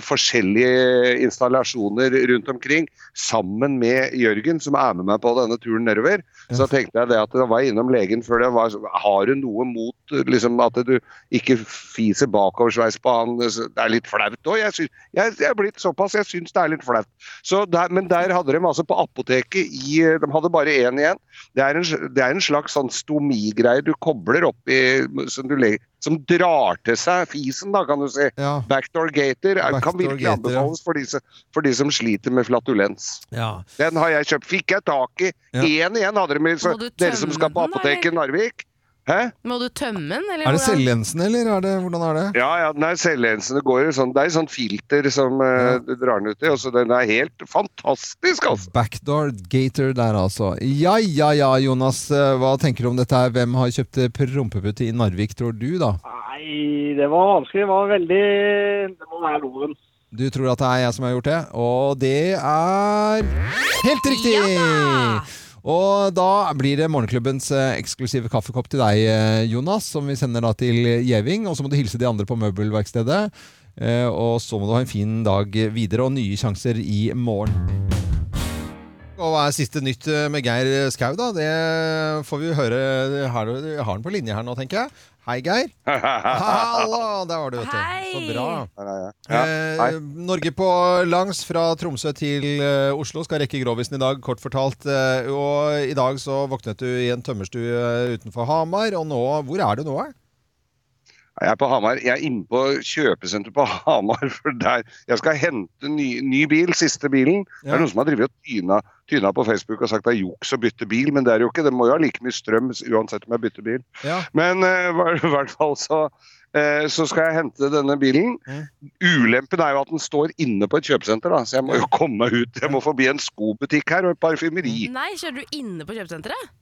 forskjellige installasjoner rundt omkring sammen med Jørgen, som er med meg på denne turen nedover. Så tenkte jeg det at jeg var innom legen før det var Har du noe mot liksom, at du ikke fiser bakoversveis på han? Det er litt flaut òg. Jeg, jeg, jeg er blitt såpass, jeg syns det er litt flaut. Så der, men der hadde de altså på apoteket i De hadde bare én igjen. Det er en, det er en slags sånn stomigreie du kobler opp i som, du legger, som drar til seg fisen, da, kan du si. Backdoor gator Backdoor kan virkelig virkelig anbefales ja. for de, for de som sliter med flatulens. Ja. Den har jeg kjøpt. Fikk jeg tak i. Én igjen hadde de, så Må dere som skal på apoteket i Narvik. Hæ? Må du tømme den, eller Er det hvordan? eller er det, hvordan er det? Ja, ja, den er selvlensende. Det går jo sånn, det er et sånt filter som uh, du drar den ut i. og så Den er helt fantastisk, altså. Backdoor Gator der, altså. Ja, ja, ja, Jonas. eh, Hva tenker du om dette her? Hvem har kjøpt eh, prompepute i Narvik, tror du, da? Nei, det var vanskelig. Det var veldig Det må være loven. Du tror at det er jeg som har gjort det, og det er helt riktig! Og da blir det morgenklubbens eh, eksklusive kaffekopp til deg, eh, Jonas, som vi sender da til Gjeving. Og så må du hilse de andre på møbelverkstedet. Eh, Og så må du ha en fin dag videre og nye sjanser i morgen. Og hva er siste nytt eh, med Geir Skau, da? Det får vi høre. Jeg har han på linje her nå, tenker jeg. Hei, Geir. Hallo! Der var du, vet du. Så bra. Eh, Norge på langs fra Tromsø til eh, Oslo skal rekke Grovisen i dag, kort fortalt. Eh, og i dag så våknet du i en tømmerstue utenfor Hamar. Og nå Hvor er du nå? eh? Jeg er på Hamar. Jeg er inne på kjøpesenteret på Hamar. for der Jeg skal hente ny, ny bil, siste bilen. Det er noen som har drevet og tyna, tyna på Facebook og sagt det er juks å bytte bil, men det er jo ikke. Det må jo ha like mye strøm uansett om jeg bytter bil. Ja. Men eh, i hvert fall så, uh, så skal jeg hente denne bilen. Ulempen er jo at den står inne på et kjøpesenter, da, så jeg må jo komme meg ut. Jeg må forbi en skobutikk her og et parfymeri. Nei, kjører du inne på kjøpesenteret?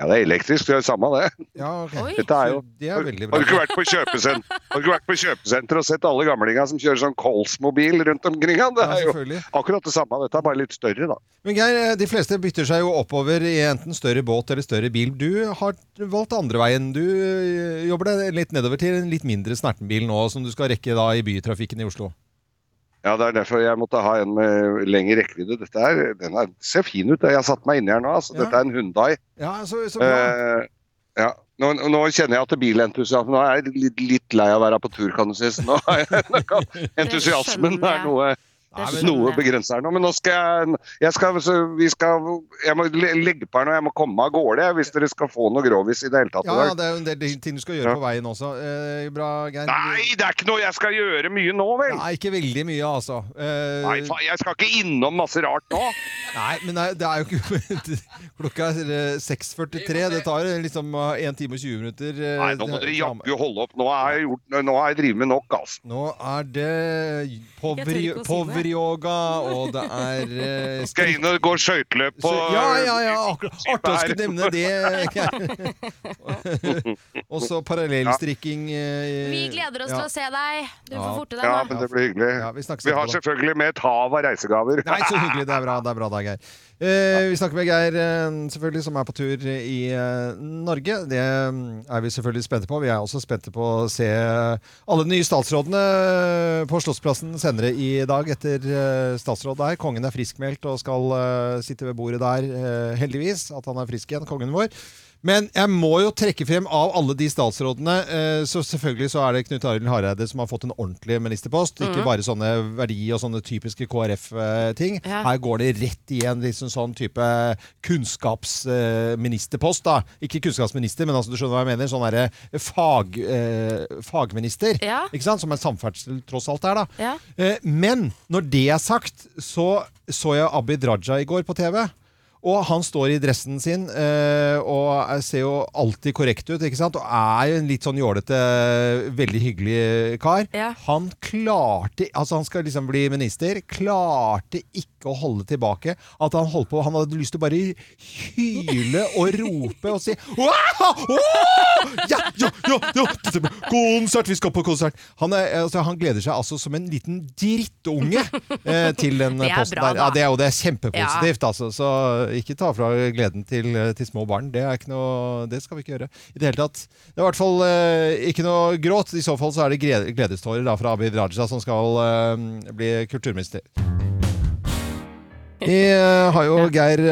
Ja, det er elektrisk, det er samme det. Ja, okay. Dette er jo Det er veldig Har bra. du ikke vært på kjøpesenter, har du ikke vært på kjøpesenter og sett alle gamlinga som kjører sånn Kols-mobil rundt omkring? Det Ja, er jo akkurat det samme. Dette er bare litt større, da. Men Geir, eh, de fleste bytter seg jo oppover i enten større båt eller større bil. Du har valgt andre veien. Du eh, jobber deg litt nedover til en litt mindre snerten bil nå, som du skal rekke da i bytrafikken i Oslo. Ja, Det er derfor jeg måtte ha en med lengre rekkevidde. Dette er, den er, ser fin ut. Jeg har satt meg inni her nå. altså. Ja. Dette er en Hundai. Ja, så, så bra. Eh, ja. Nå, nå kjenner jeg at bilentusiasmen Nå er jeg litt, litt lei av å være på tur, kan du si. Så nå nå kan, entusiasmen er noe Det men- noe jeg. her nå, men nå skal jeg Jeg, skal, vi skal, jeg må le- legge på her nå, jeg må komme av gårde jeg, hvis dere skal få noe grovis i det hele tatt. Ja, ja, det er jo en del ting du skal gjøre Ja. på veien også. Eh, bra, Geir. Nei, det er ikke noe jeg skal gjøre mye nå, vel! Nei, ikke veldig mye, altså. Eh, Nei, faen, jeg skal ikke innom masse rart nå! Nei, men nei, det er jo ikke Klokka er eh, 6.43. Det tar liksom eh, 1 time og 20 minutter. eh, Nei, nå må dere jaggu holde opp. Nå har jeg, gjort, nå har jeg drevet med nok, altså. Nå er det på, tør på det. Poweryoga, og det er uh, Skal inn og gå skøyteløp på Ja, ja, ja. Artig å skulle nevne det. Og så parallellstrikking. Uh, Vi gleder oss ja. til å se deg. Du får forte deg Ja, men det blir hyggelig. Ja, vi Vi har selvfølgelig med et hav av reisegaver. Nei, så hyggelig. Det er bra, det er bra da, Geir. Uh, vi snakker med Geir, eh, selvfølgelig, som er på tur i Norge. Det er vi selvfølgelig spente på. Vi er også spente på å se alle de nye statsrådene på Slottsplassen senere i dag, etter eh, statsråd der. Kongen er friskmeldt og skal eh, sitte ved bordet der, eh, heldigvis. At han er frisk igjen, kongen vår. Men jeg må jo trekke frem av alle de statsrådene, eh, så selvfølgelig så er det Knut Arild Hareide som har fått en ordentlig ministerpost. Ikke Mhm. bare sånne verdi- og sånne typiske KrF-ting. Ja. Her går det rett i en liksom sånn type kunnskapsministerpost. da. Ikke kunnskapsminister, men altså, du skjønner hva jeg mener. Sånn derre fag, eh, fagminister. Ja. Ikke sant? Som er samferdsel tross alt er, da. Ja. Eh, Men når det er sagt, så så jeg Abid Raja i går på TV. Og han står i dressen sin eh, og er- ser jo alltid korrekt ut, ikke sant? Og er jo en litt sånn jålete, veldig hyggelig kar. Ja. Han klarte Altså, han skal liksom bli minister. Klarte ikke å holde tilbake at han holdt på Han hadde lyst til å bare hyle og rope og si Ja, ja, ja, ja! Konsert! Vi skal på konsert! Han, er, altså, han gleder seg altså som en liten drittunge eh, til den posten bra, der. Ja, det er jo det er kjempepositivt, altså. Så ikke ta fra gleden til, til små barn. Det, er ikke noe, det skal vi ikke gjøre i det hele tatt. Det er i hvert fall eh, ikke noe gråt. I så fall så er det gledestårer da, fra Abid Raja som skal eh, bli kulturminister. Vi eh, har jo Geir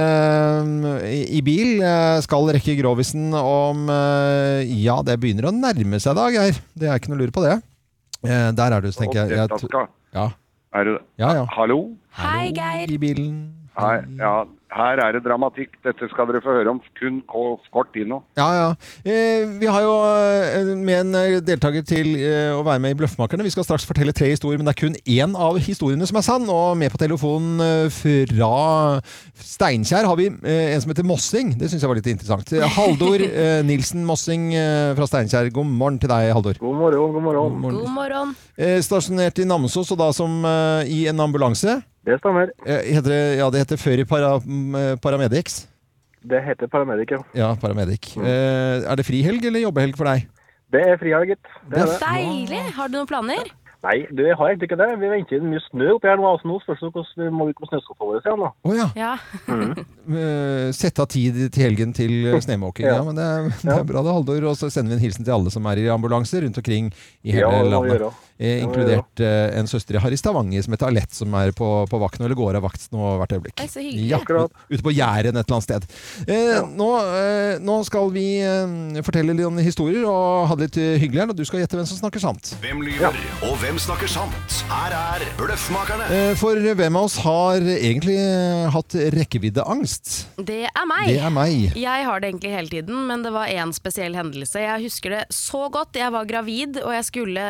i, i bil. skal rekke Grovisen om Ja, det begynner å nærme seg da, Geir. Det er ikke noe lur lure på det. Eh, der er du, så tenker jeg. jeg ja. Er du det ja, ja. Hallo? Hei, Geir. I bilen. Hei, ja, her er det dramatikk. Dette skal dere få høre om kun ko- kort tid nå. Ja, ja. Eh, vi har jo eh, med en eh, deltaker til eh, å være med i Bløffmakerne. Vi skal straks fortelle tre historier, men det er kun én av historiene som er sann. Og med på telefonen eh, fra Steinkjer har vi eh, en som heter Mossing. Det syns jeg var litt interessant. Haldor eh, Nilsen Mossing eh, fra Steinkjer. God morgen til deg, Haldor. God morgen, god morgen. God morgen. Eh, stasjonert i Namsos, og da som eh, i en ambulanse. Det stemmer. Eh, heter det, ja, det heter før i para, mm, eh, Paramedics. Det heter paramedic, ja. Ja, Paramedic. Eh, er det frihelg eller jobbehelg for deg? Det er frihelg, gitt. Det er det. Deilig. Har du noen planer? Nei, du, jeg har egentlig ikke det. Vi venter mye snø oppi her nå. Altså, nå spørs det hvordan vi må ut med snøskaftet vårt igjen. da. Å ja. Ja. Mm. Sette av tid til helgen til snømåking. Ja. Ja. men det er, det er bra det, Haldor. Og så sender vi en hilsen til alle som er i ambulanse rundt omkring i hele Ja, vi landet. Eh, vi inkludert eh, en søster jeg har i Stavanger som heter Alette, som er på, på vakt nå, eller går av vakt nå hvert øyeblikk. Nei, så hyggelig. Ja, ute på Jæren et eller annet sted. Eh, nå, eh, nå skal vi eh, fortelle litt om historier og ha det litt eh, hyggelig her, og du skal gjette hvem som snakker sant. Hvem lyver, og hvem snakker sant? Her er Bløffmakerne. Eh, For hvem av oss har egentlig eh, hatt rekkeviddeangst? Det er meg. Det er meg. Jeg har det egentlig hele tiden, men det var én spesiell hendelse. Jeg husker det så godt. Jeg var gravid, og jeg skulle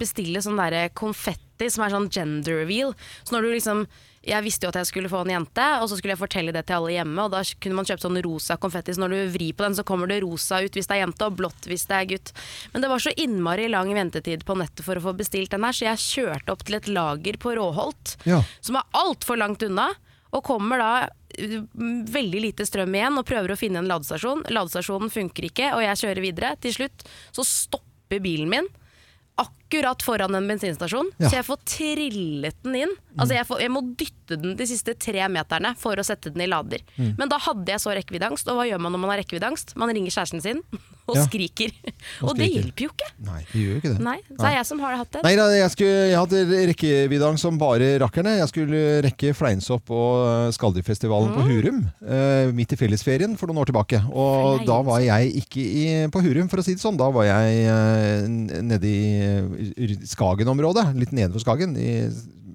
bestille sånn derre konfetti som er sånn gender reveal. Så når du liksom jeg visste jo at jeg skulle få en jente, og så skulle jeg fortelle det til alle hjemme. Og da kunne man kjøpe sånn rosa konfetti, så når du vrir på den, så kommer det rosa ut hvis det er jente, og blått hvis det er gutt. Men det var så innmari lang ventetid på nettet for å få bestilt den her, så jeg kjørte opp til et lager på Råholt, Ja. som er altfor langt unna, og kommer da uh, veldig lite strøm igjen og prøver å finne en ladestasjon. Ladestasjonen funker ikke, og jeg kjører videre. Til slutt så stopper bilen min akkurat foran en bensinstasjon, Ja. så jeg får trillet den inn. Altså jeg, får, jeg må dytte den de siste tre meterne for å sette den i lader. Mm. Men da hadde jeg så rekkeviddeangst, og hva gjør man når man har rekkeviddeangst? Man ringer kjæresten sin og Ja. skriker. Og Og det hjelper jo ikke. Nei, det gjør jo ikke det. Nei, så er jeg som har hatt det. Nei da, jeg, skulle, jeg hadde rekkeviddeangst som bare rakkerne. Jeg skulle rekke Fleinsopp og Skaldyrfestivalen på Hurum uh, midt i fellesferien for noen år tilbake. Og da var jeg ikke i, på Hurum, for å si det sånn. Da var jeg uh, nede i eh, Skagen-området, litt nedenfor Skagen, i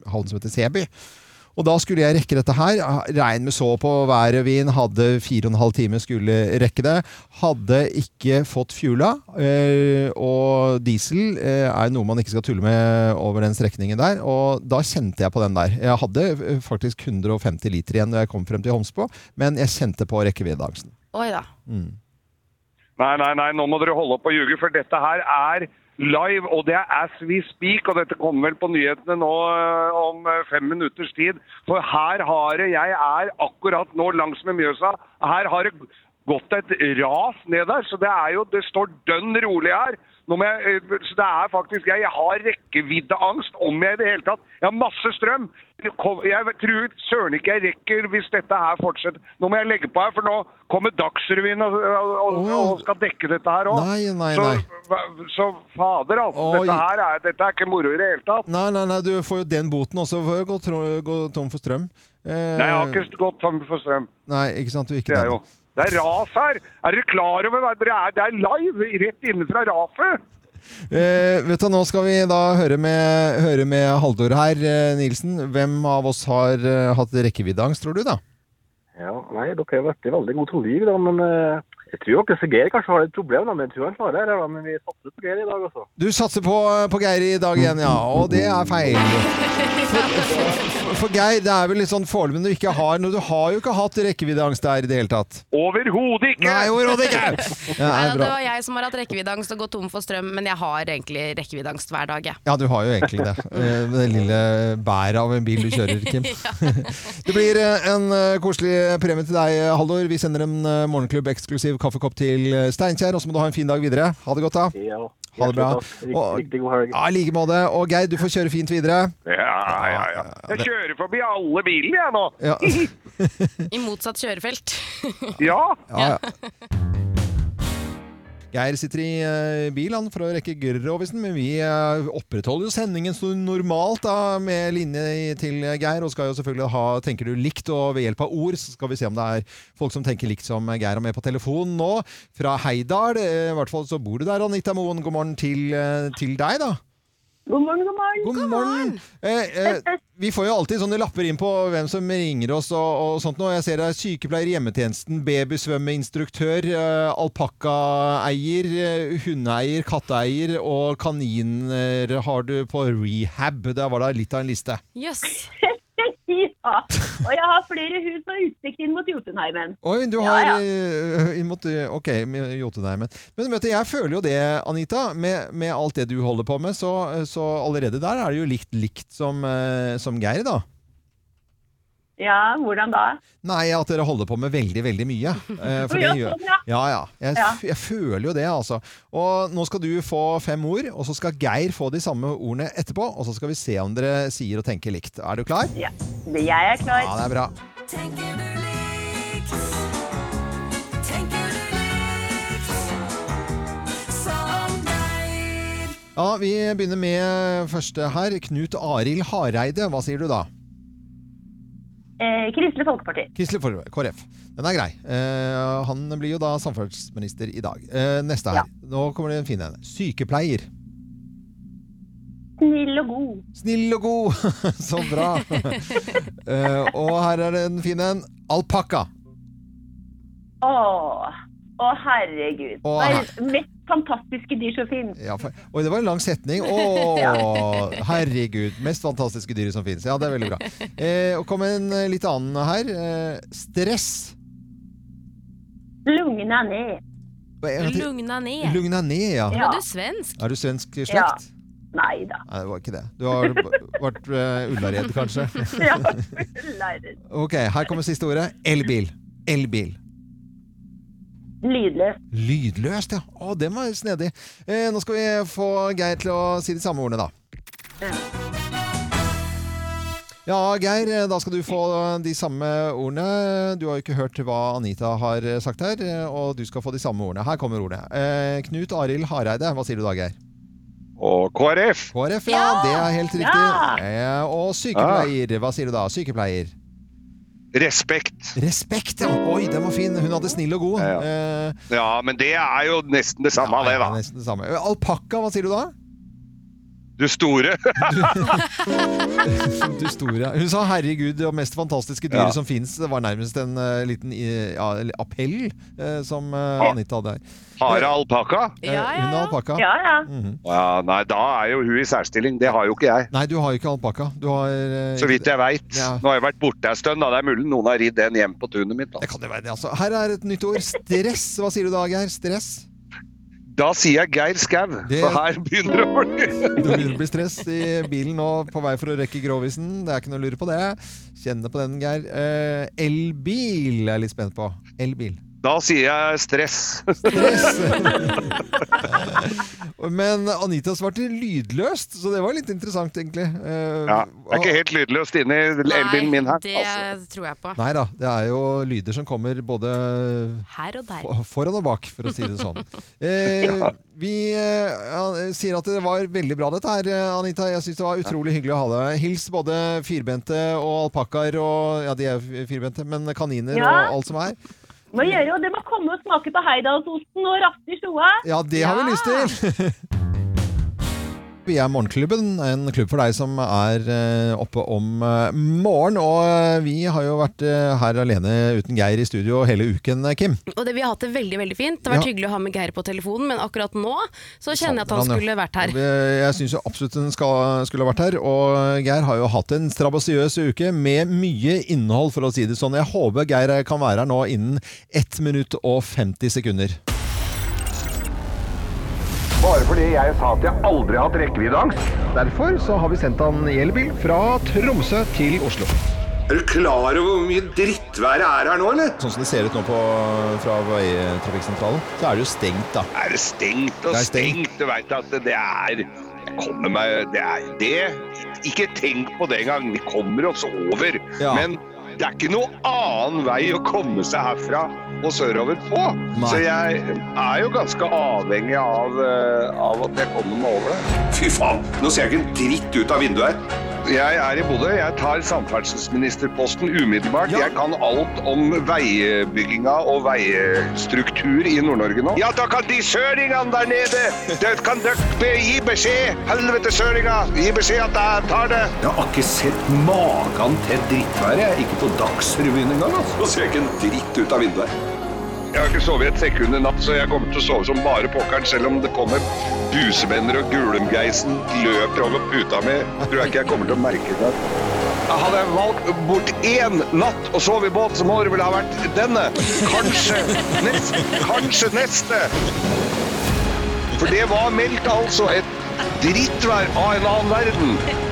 havnen som heter Seby. Og da skulle jeg rekke dette her. Regn med så på været og vind. Hadde fire og en halv time, skulle rekke det. Hadde ikke fått fuela. eh, Og diesel eh, er noe man ikke skal tulle med over den strekningen der. Og da kjente jeg på den der. Jeg hadde eh, faktisk 150 liter igjen da jeg kom frem til Homsbo, men jeg kjente på rekkeviddeangsten. Oi da. Mm. Nei, nei, nei, nå må dere holde opp å ljuge, for dette her er live, og det er as we speak, og dette kommer vel på nyhetene nå øh, om øh, fem minutters tid. For her har det, jeg er akkurat nå langs med Mjøsa, her har det gått et ras ned der, så det er jo, det står dønn rolig her. Jeg, øh, så det er faktisk, jeg, jeg har rekkeviddeangst om jeg i det hele tatt. Jeg har masse strøm. Jeg tror søren ikke jeg rekker hvis dette her fortsetter. Nå må jeg legge på her, for nå kommer Dagsrevyen og, og, og, skal dekke dette her òg. Så, så fader, altså. Oi. Dette her er, dette er ikke moro i det hele tatt. Nei, nei, nei, du får jo den boten også Får gå, gå tom for strøm. Eh, Nei, jeg har ikke gått tom for strøm. Nei, ikke sant? Du ikke Det er jo det er ras her! Er dere klar over hva dere er? Det er live, rett inne fra raset! Eh, vet du, Nå skal vi da høre med, høre med Haldor her, uh, Nilsen. Hvem av oss har uh, hatt rekkeviddeangst, tror du da? Ja, nei, dere har vært i veldig godt liv da, men eh, jeg tror dere Geir kanskje har et problem, da, men jeg tror han klarer det men vi satser på Geir i dag, altså. Du satser på, på Geir i dag igjen, ja. Og det er feil. For, for, for Geir, det er vel litt sånn foreløpig når du ikke har noe. Du har jo ikke hatt rekkeviddeangst der i det hele tatt. Overhodet ikke! Nei, overhodet ikke! Ja, Nei, da, det var jeg som har hatt rekkeviddeangst og gått tom for strøm, men jeg har egentlig rekkeviddeangst hver dag, jeg. Ja, du har jo egentlig det. Eh, med Det lille bæret av en bil du kjører, Kim. Det blir eh, en eh, koselig premie til deg, Haldor. Vi sender en eh, morgenklubb-eksklusiv kaffekopp til eh, Steinkjer, og så må du ha en fin dag videre. Ha det godt, da. Ja, Ha det bra. Riktig, god helg. Ja, I like måte. Og Geir, du får kjøre fint videre. Ja, ja, ja. Jeg kjører forbi alle bilene, jeg nå. Ja. I motsatt kjørefelt. Ja. Ja, ja. Geir sitter i eh, bil for å rekke Gørrovisen, men vi eh, opprettholder jo sendingen så normalt da, med linje til Geir, og skal jo selvfølgelig ha Tenker du likt, og ved hjelp av ord så skal vi se om det er folk som tenker likt som Geir er med på telefonen nå, fra Heidal. Eh, I hvert fall så bor du der, Anita Moen. God morgen til, eh, til deg, da. God morgen, god morgen. God morgen. Eh, eh, vi får jo alltid sånne lapper inn på hvem som ringer oss og, og sånt nå. Jeg ser det er sykepleier i hjemmetjenesten, babysvømmeinstruktør, eh, alpakkaeier, eh, hundeeier, katteeier og kaniner har du på rehab. Der var det litt av en liste. Jøss. ja. Og jeg har flere hus og utsikt inn mot Jotunheimen. Oi, du har ja. ja. inn mot Ok, Jotunheimen. Men vet du, jeg føler jo det, Anita. Med, med alt det du holder på med, så, så allerede der er det jo likt likt som, eh, som Geir, da. Ja, hvordan da? Nei, at dere holder på med veldig, veldig mye. Eh, for det gjør sånn, ja. Ja. Jeg, jeg føler jo det, altså. Og nå skal du få fem ord, og så skal Geir få de samme ordene etterpå. Og så skal vi se om dere sier og tenker likt. Er du klar? Ja. Jeg er klar. Ja, det er bra. Tenker du likt? Tenker du likt? Som deg? Ja, Vi begynner med første her. Knut Arild Hareide. Hva sier du da? Eh, Kristelig Folkeparti. Kristelig Folkeparti, KrF. Den er grei. Eh, han blir jo da samferdselsminister i dag. Eh, neste her. Nå kommer det en fin en. Sykepleier. Snill og god. Snill og god! Så bra! Eh, og her er det en fin en. Alpakka. Å, å herregud. Å, Verdens mest fantastiske dyr som finnes. Ja, for, og det var en lang setning. Å, herregud. Mest fantastiske dyret som finnes. Ja, det er veldig bra. Eh, og kom en eh, litt annen her. Eh, stress. Lugna ned. Lugna ned. Lugna ned, ja. Ja. Er du svensk? Er du svensk slekt? Ja. Nei da. Nei, det var ikke det. Du har vært uh, Ullared, kanskje? Ja, Ullared. Ok, her kommer siste ordet. Elbil. Elbil. Lydløs. Lydløst, ja. Å, den var snedig. Eh, nå skal vi få Geir til å si de samme ordene, da. Ja, Geir, eh, da skal du få de samme ordene. Du har jo ikke hørt hva Anita har sagt her, eh, og du skal få de samme ordene. Her kommer ordene. Eh, Knut Arild Hareide, hva sier du da, Geir? Og KrF. KrF, ja, det er helt riktig. Ja. Eh, og sykepleier, hva sier du da? Sykepleier. Respekt. Respekt, ja. Oi, den var fin. Hun hadde snill og god. Ja, Ja, men det er jo nesten det samme, det, da. Alpakka, hva sier du da? Du store. Du store. Hun sa 'herregud, det mest fantastiske dyret Ja. som fins'. Det var nærmest en uh, liten eh, ja, appell uh, som uh, Anita hadde her. Har hun alpakka? ja. Hun har alpakka. Ja, ja. -hmm. Ja, nei, da er jo hun i særstilling. Det har jo ikke jeg. Nei, du har jo ikke alpakka. Du Så vidt jeg veit. Ja. Nå har jeg vært borte en stund. da. Det er mulig noen har ridd den hjem på tunet mitt. Da. Det kan det være, det, altså. Her er et nytt ord. Stress. Hva sier du da, Geir? Stress? Da sier jeg Geir Skau, for her begynner det å bli Det begynner å bli stress i bilen nå på vei for å rekke Grovisen. Det er ikke noe å lure på det. Kjenne på den, Geir. Eh, elbil er jeg litt spent på. Elbil. Da sier jeg stress. Men Anita svarte lydløst, så det var litt interessant, egentlig. Eh, Ja, det er ikke helt lydløst inni elbilen min her. Det tror jeg på. Nei da, det er jo lyder som kommer både Her og der. foran og bak, for å si det sånn. Eh, vi eh, sier at det var veldig bra dette her, eh, Anita. Jeg syns det var utrolig hyggelig å ha deg. Hils både firbente og alpakkaer og Ja, de er firbente, men kaniner Ja. og alt som er. Må gjøre, og det må komme og smake på Heidalsosten og raste i sjoa. Ja, det har vi lyst til! Vi er Morgenklubben, en klubb for deg som er eh, oppe om uh, morgen. Og eh, vi har jo vært eh, her alene uten Geir i studio hele uken, eh, Kim. Og det, Vi har hatt det veldig veldig fint. Det har vært Ja. hyggelig å ha med Geir på telefonen, men akkurat nå så kjenner jeg at han skulle vært her. Jeg syns absolutt han skulle vært her. Og Geir har jo hatt en strabasiøs uke med mye innhold, for å si det sånn. Jeg håper Geir kan være her nå innen 1 minutt og 50 sekunder. Bare fordi jeg sa at jeg aldri har hatt rekkeviddeangst. Derfor så har vi sendt han i elbil fra Tromsø til Oslo. Er du klar over hvor mye drittværet er her nå, eller? Sånn som det ser ut nå på, fra veitrafikksentralen, så er det jo stengt, da. Er det stengt og Det er stengt. stengt? Du veit at det er Jeg kommer meg Det er det. Ikke tenk på det engang. Vi kommer oss over. Ja. Men det er ikke noen annen vei å komme seg herfra og sørover på. Nei. Så jeg er jo ganske avhengig av, eh, av at jeg kommer meg over det. Fy faen, nå ser jeg ikke en dritt ut av vinduet her. Jeg er i Bodø. Jeg tar samferdselsministerposten umiddelbart. Ja. Jeg kan alt om veibygginga og veistruktur i Nord-Norge nå. Ja, da kan de søringene der nede det kan dere gi beskjed! Helvete, søringa! Gi beskjed at jeg tar det! Jeg har ikke sett magen til drittværet, jeg. Ikke på Dagsrevyen engang. Altså. Nå ser jeg ikke en dritt ut av vinduet. Jeg har ikke sovet et sekund i natt, så jeg kommer til å sove som bare pokkeren, selv om det kommer busemenner og Gulumgeisen løper over puta mi. Tror jeg ikke jeg kommer til å merke det. Jeg hadde valgt bort én natt og sove i båt, så må det vel ha vært denne. Kanskje neste. Kanskje neste. For det var meldt altså et drittvær av en annen verden.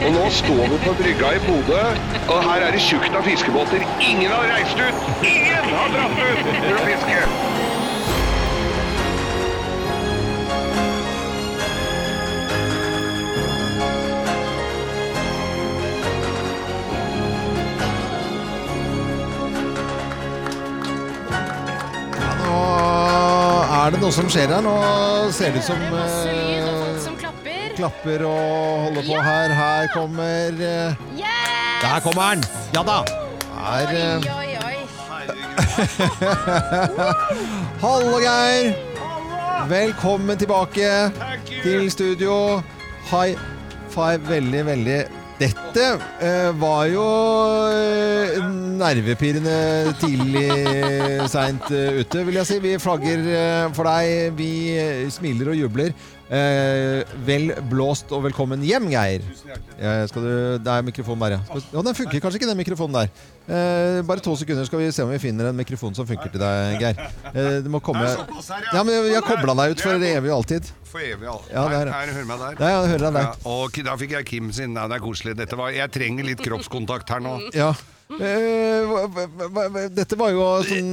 Og nå står vi på brygga i Bodø, og her er det tjukt av fiskebåter. Ingen har reist ut! Ingen har dratt ut for å fiske! Nå er det noe som skjer her. Nå ser det ut som eh, klapper. og holder på her. Her kommer yes! Der kommer han! Ja da! Her eh, Oi, oi. Hallo, Geir! Velkommen tilbake til studio. High five. Veldig, veldig Dette eh, var jo eh, nervepirrende tidlig seint eh, ute, vil jeg si. Vi flagger eh, for deg. Vi eh, smiler og jubler. Eh, vel blåst og velkommen hjem, Geir. Eh, skal du, det er mikrofonen der, ja. ja. Den funker kanskje ikke, den mikrofonen der. Eh, bare to sekunder, skal vi se om vi finner en mikrofon som funker til deg, Geir. Eh, det må komme ja. Ja, men Sånn, kobla deg ut for evig og alltid. For evig all. Ja, det er det. Her, hører meg der. Ja, ja, jeg hører deg der. Ja, og da fikk jeg Kim sin. Nei, det er koselig. Var, jeg trenger litt kroppskontakt her nå. Ja. Eh, dette var jo sånn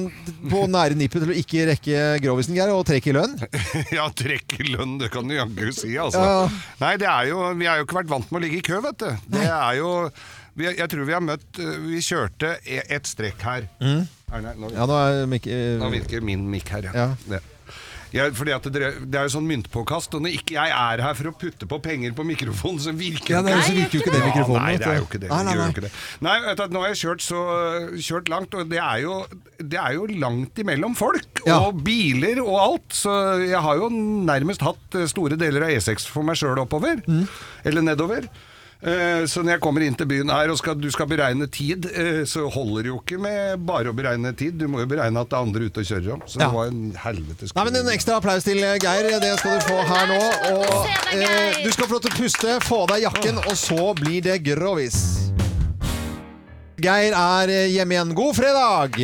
på nære nippet til å ikke rekke Grovisen, Geir, og trekke i lønn. ja, trekk i lønn, det kan du jaggu si, altså. Ja. Nei, det er jo, vi har jo ikke vært vant med å ligge i kø, vet du. Det er jo vi, Jeg tror vi har møtt øh, Vi kjørte e- et strekk her. Mm. Er det- nå, Ja, nå er mik eh, nå virker min mikk her, Ja. Det. Ja, fordi at det, det er jo sånn myntpåkast, og når ikke jeg er her for å putte på penger på mikrofonen, så virker Ja, nei, så virker jo ikke det mikrofonen, Ja, nei, det er jo ikke det. Nei, nei, det nei. jo ikke det. Nei, vet du, at nå har jeg kjørt så kjørt langt, og det er jo, det er jo langt imellom folk og biler og alt, så jeg har jo nærmest hatt store deler av E6 for meg sjøl oppover, Mm. eller nedover. Eh, Så når jeg kommer inn til byen her og skal, du skal beregne tid, eh, så holder det jo ikke med bare å beregne tid. Du må jo beregne at det er andre ute og kjører om. Så Ja. det var en helvetes Nei, men En ekstra applaus til eh, Geir. Det skal du få her nå. Og eh, Du skal få lov til å puste, få av deg jakken, og så blir det grovis. Geir er hjemme igjen. God fredag!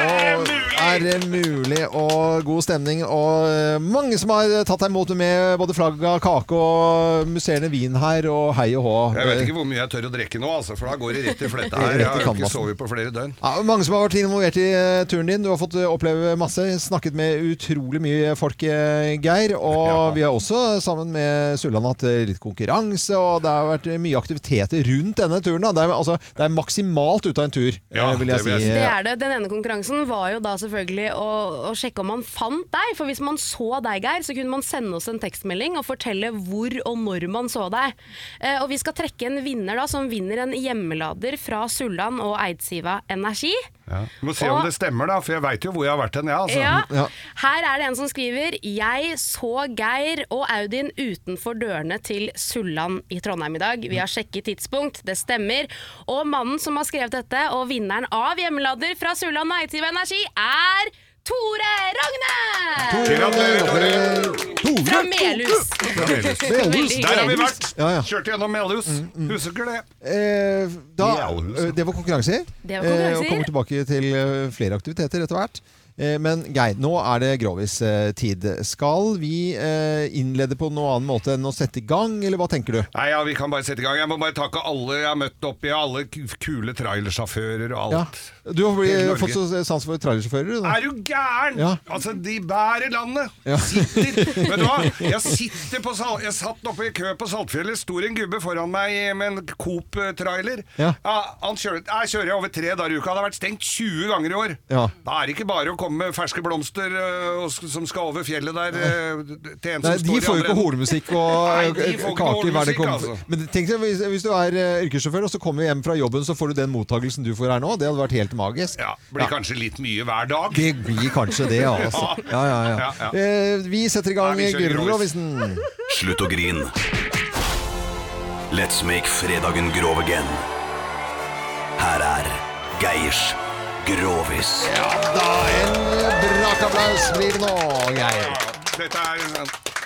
Og er mulig og god stemning. Og eh, mange som har tatt deg imot med både flagg av kake og musserende vin her, og hei og hå. Jeg vet ikke hvor mye jeg tør å drikke nå, altså, for da går det rett i fletta her. Jeg har ikke sovet på flere døgn. Ja, mange som har vært involvert i eh, turen din. Du har fått eh, oppleve masse. Snakket med utrolig mye folk, Geir. Og vi har også sammen med Sulland hatt litt konkurranse, og det har vært mye aktiviteter rundt denne turen. Da. Det, er, altså, det er maksimalt ut av en tur, Ja, vil jeg det vil jeg si. si. Det er det. Den ene konkurransen var jo da selvfølgelig å, å sjekke om man fant deg. For hvis man så deg, Geir, så kunne man sende oss en tekstmelding og fortelle hvor og når man så deg. Eh, og vi skal trekke en vinner da, som vinner en hjemmelader fra Sulland og Eidsiva Energi. Ja. Må se om det stemmer, da, for jeg veit jo hvor jeg har vært hen, jeg. Altså. Ja. Her er det en som skriver Jeg så Geir og Audin utenfor dørene til Sulland i Trondheim i dag. Vi har sjekket tidspunkt, det stemmer. Og mannen som har skrevet dette, og vinneren av hjemmelader fra Sulland Neitiv Energi, er Tore! Gratulerer, Tore! Fra Melhus. Melhus. Der har vi vært! Ja, ja. Kjørte gjennom Melhus. Husker det. Eh, da, eh, det var konkurranser. Det var konkurranser. Eh, og kommer tilbake til eh, flere aktiviteter etter hvert. Eh, Men Geir, nå er det Grovis-tid. Skal vi innlede på noen annen måte enn å sette i gang, eller hva tenker du? Nei, ja, Vi kan bare sette i gang. Jeg må bare takke alle jeg har møtt oppi, alle kule trailersjåfører og Ja. Du har fått så sans for trailersjåfører? Er du gæren?! Ja. Altså, de bærer landet! Ja. Sitter Vet du hva? Jeg sitter på sal Jeg satt oppe i kø på Saltfjellet, sto en gubbe foran meg med en Coop-trailer. Ja. han kjører, jeg kjører over tre dager i uka. Det har vært stengt 20 ganger i år. Ja. Da er det ikke bare å komme med ferske blomster øh, og som skal over fjellet der øh, til en Nei, som de står i får jo ikke hornmusikk og Nei, de kake hver det kommer. altså. Men tenk deg hvis, hvis du er uh, yrkessjåfør og så kommer du hjem fra jobben, så får du den mottagelsen du får her nå. Det hadde vært helt magisk. Ja, blir kanskje litt mye hver dag. Det blir kanskje det, altså. Ja, ja, ja. Ja, ja. Eh, vi setter i gang Ja, Grovisen. Slutt å grine. Let's make fredagen grov again. Her er Geirs Grovis. Ja da, en brakapplaus blir det nå, Geir. Dette er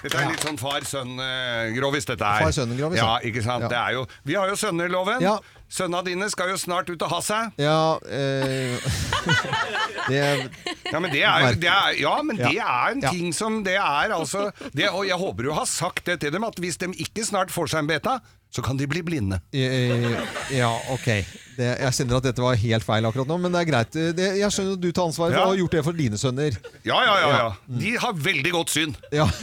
Dette er litt sånn far-sønn-grovis, dette her. Far-sønn-grovis, ja. ja. ikke sant. Ja. Det er jo, vi har jo sønner, Loven. Ja. Sønna dine skal jo snart ut og ha seg. Ja, eh, det Ja, men det er, det er, ja, men det er en ting som det er, altså det, Og jeg håper du har sagt det til dem, at hvis de ikke snart får seg en beta, så kan de bli blinde. Eh, Ja, ok. Det, jeg kjenner at dette var helt feil akkurat nå, men det er greit. Det, jeg skjønner at du tar ansvaret for Ja. å ha gjort det for dine sønner. Ja, ja, ja. ja. De har veldig godt syn. Ja.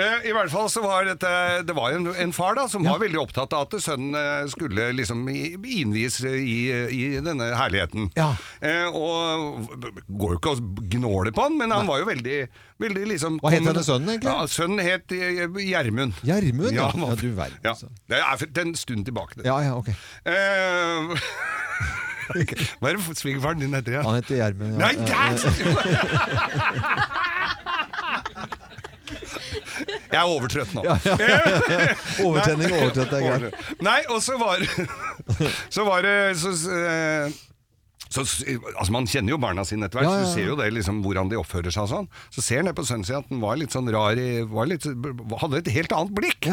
Eh, I hvert fall så var dette Det var en, en far da som var veldig opptatt av at sønnen eh, skulle liksom innvies i, i denne herligheten. Ja. Eh, og går jo ikke og gnåler på han, men han var jo veldig, veldig liksom Hva het denne sønnen egentlig? Ja, sønnen het eh, Gjermund. Gjermund, ja. Ja, du verden, Ja. Det er en stund tilbake. Det. Ja, ja, ok. Eh, Hva er det svigerfaren din heter igjen? Han heter Gjermund. Nei, ja. Jeg er overtrøtt nå. Ja, ja, ja. Overtenning, og overtrøtt, er greit. Nei, og så var Så var det så, eh, så, altså Man kjenner jo barna sine etter hvert, Ja, ja, ja. så du ser jo det liksom, hvordan de oppfører seg. og sånn Så ser han ned på sønnen sin at han var litt sånn rar i, litt, Hadde et helt annet blikk.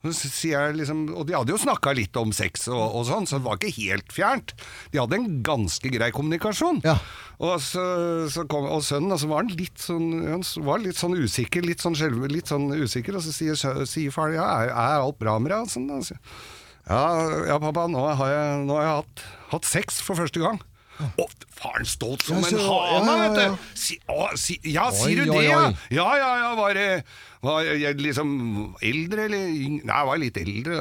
Liksom, og de hadde jo snakka litt om sex og, og sånn, så det var ikke helt fjernt. De hadde en ganske grei kommunikasjon. Og, så, så kom, og sønnen altså, var litt sånn, var litt sånn usikker, litt sånn, selv, litt sånn usikker, og så sier, sier far ja, er, er alt bra med deg? Sånn, da? Så, ja, ja, pappa, nå har jeg, nå har jeg hatt, hatt sex for første gang. Og faren stolt som Ja, en ja, hane, ja, ja. vet du! Si, å, si, ja, sier du det, ja? Ja, ja, ja, var, det- var jeg liksom eldre eller Nei, jeg var litt eldre.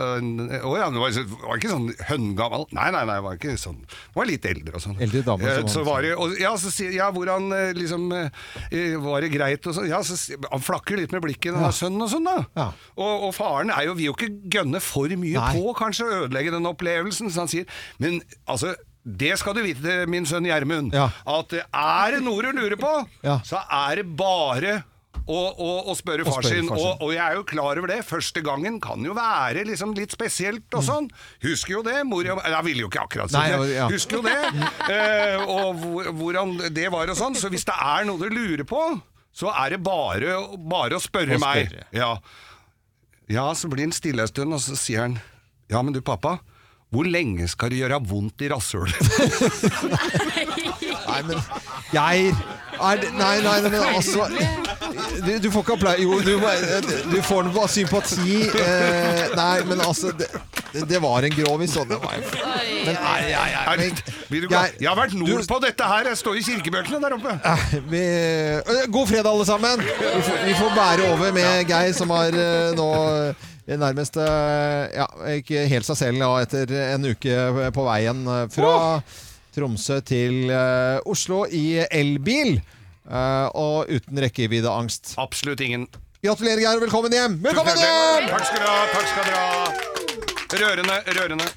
Å ja, det var, så- var ikke sånn høngammal. Nei, nei, nei, jeg var ikke sånn. Jeg var litt eldre og sånn. Eldre dame Eh, som Så han var det, og, ja, så sier ja, hvordan eh, liksom eh, Var det greit og sånn? Ja, så han flakker litt med blikket, den Ja. sønnen og sånn, da. Og, og faren er jo Vil jo ikke gønne for mye Nei. på, kanskje, ødelegge den opplevelsen. Så han sier Men altså det skal du vite, min sønn Gjermund, at er det noe du lurer på, Ja. så er det bare å, å, å spørre far spørre sin. far sin. Og, og jeg er jo klar over det. Første gangen kan jo være liksom litt spesielt Mm. og sånn. Husker jo det. Mor og Jeg ville jo ikke akkurat si Nei, det. ja. Husker jo det. Eh, og hvor, hvordan det var og sånn. Så hvis det er noe du lurer på, så er det bare, bare å spørre Å meg. spørre. Ja. ja, så blir han stille en stund, og så sier han Ja, men du pappa. Hvor lenge skal det gjøre vondt i rasshølet? Nei, men Geir nei, nei, nei, men altså Du, du får ikke applaus Jo, du, du får noe sympati. Eh, nei, men altså Det, det var en grov og det Men nei, nei, nei, men, Vil? Jeg har vært nord på dette her. Jeg står i kirkebøkene der oppe. Eh, vi, god fredag, alle sammen! Vi får, vi får bære over med Geir, som har nå nærmest ja, ikke helt seg selv ja, etter en uke på veien eh, fra Tromsø til eh, Oslo i elbil. eh, og uten rekkeviddeangst. Absolutt ingen. Gratulerer, Geir, og velkommen hjem! Velkommen hjem! Takk skal du ha. Takk skal dere ha. Rørende, rørende.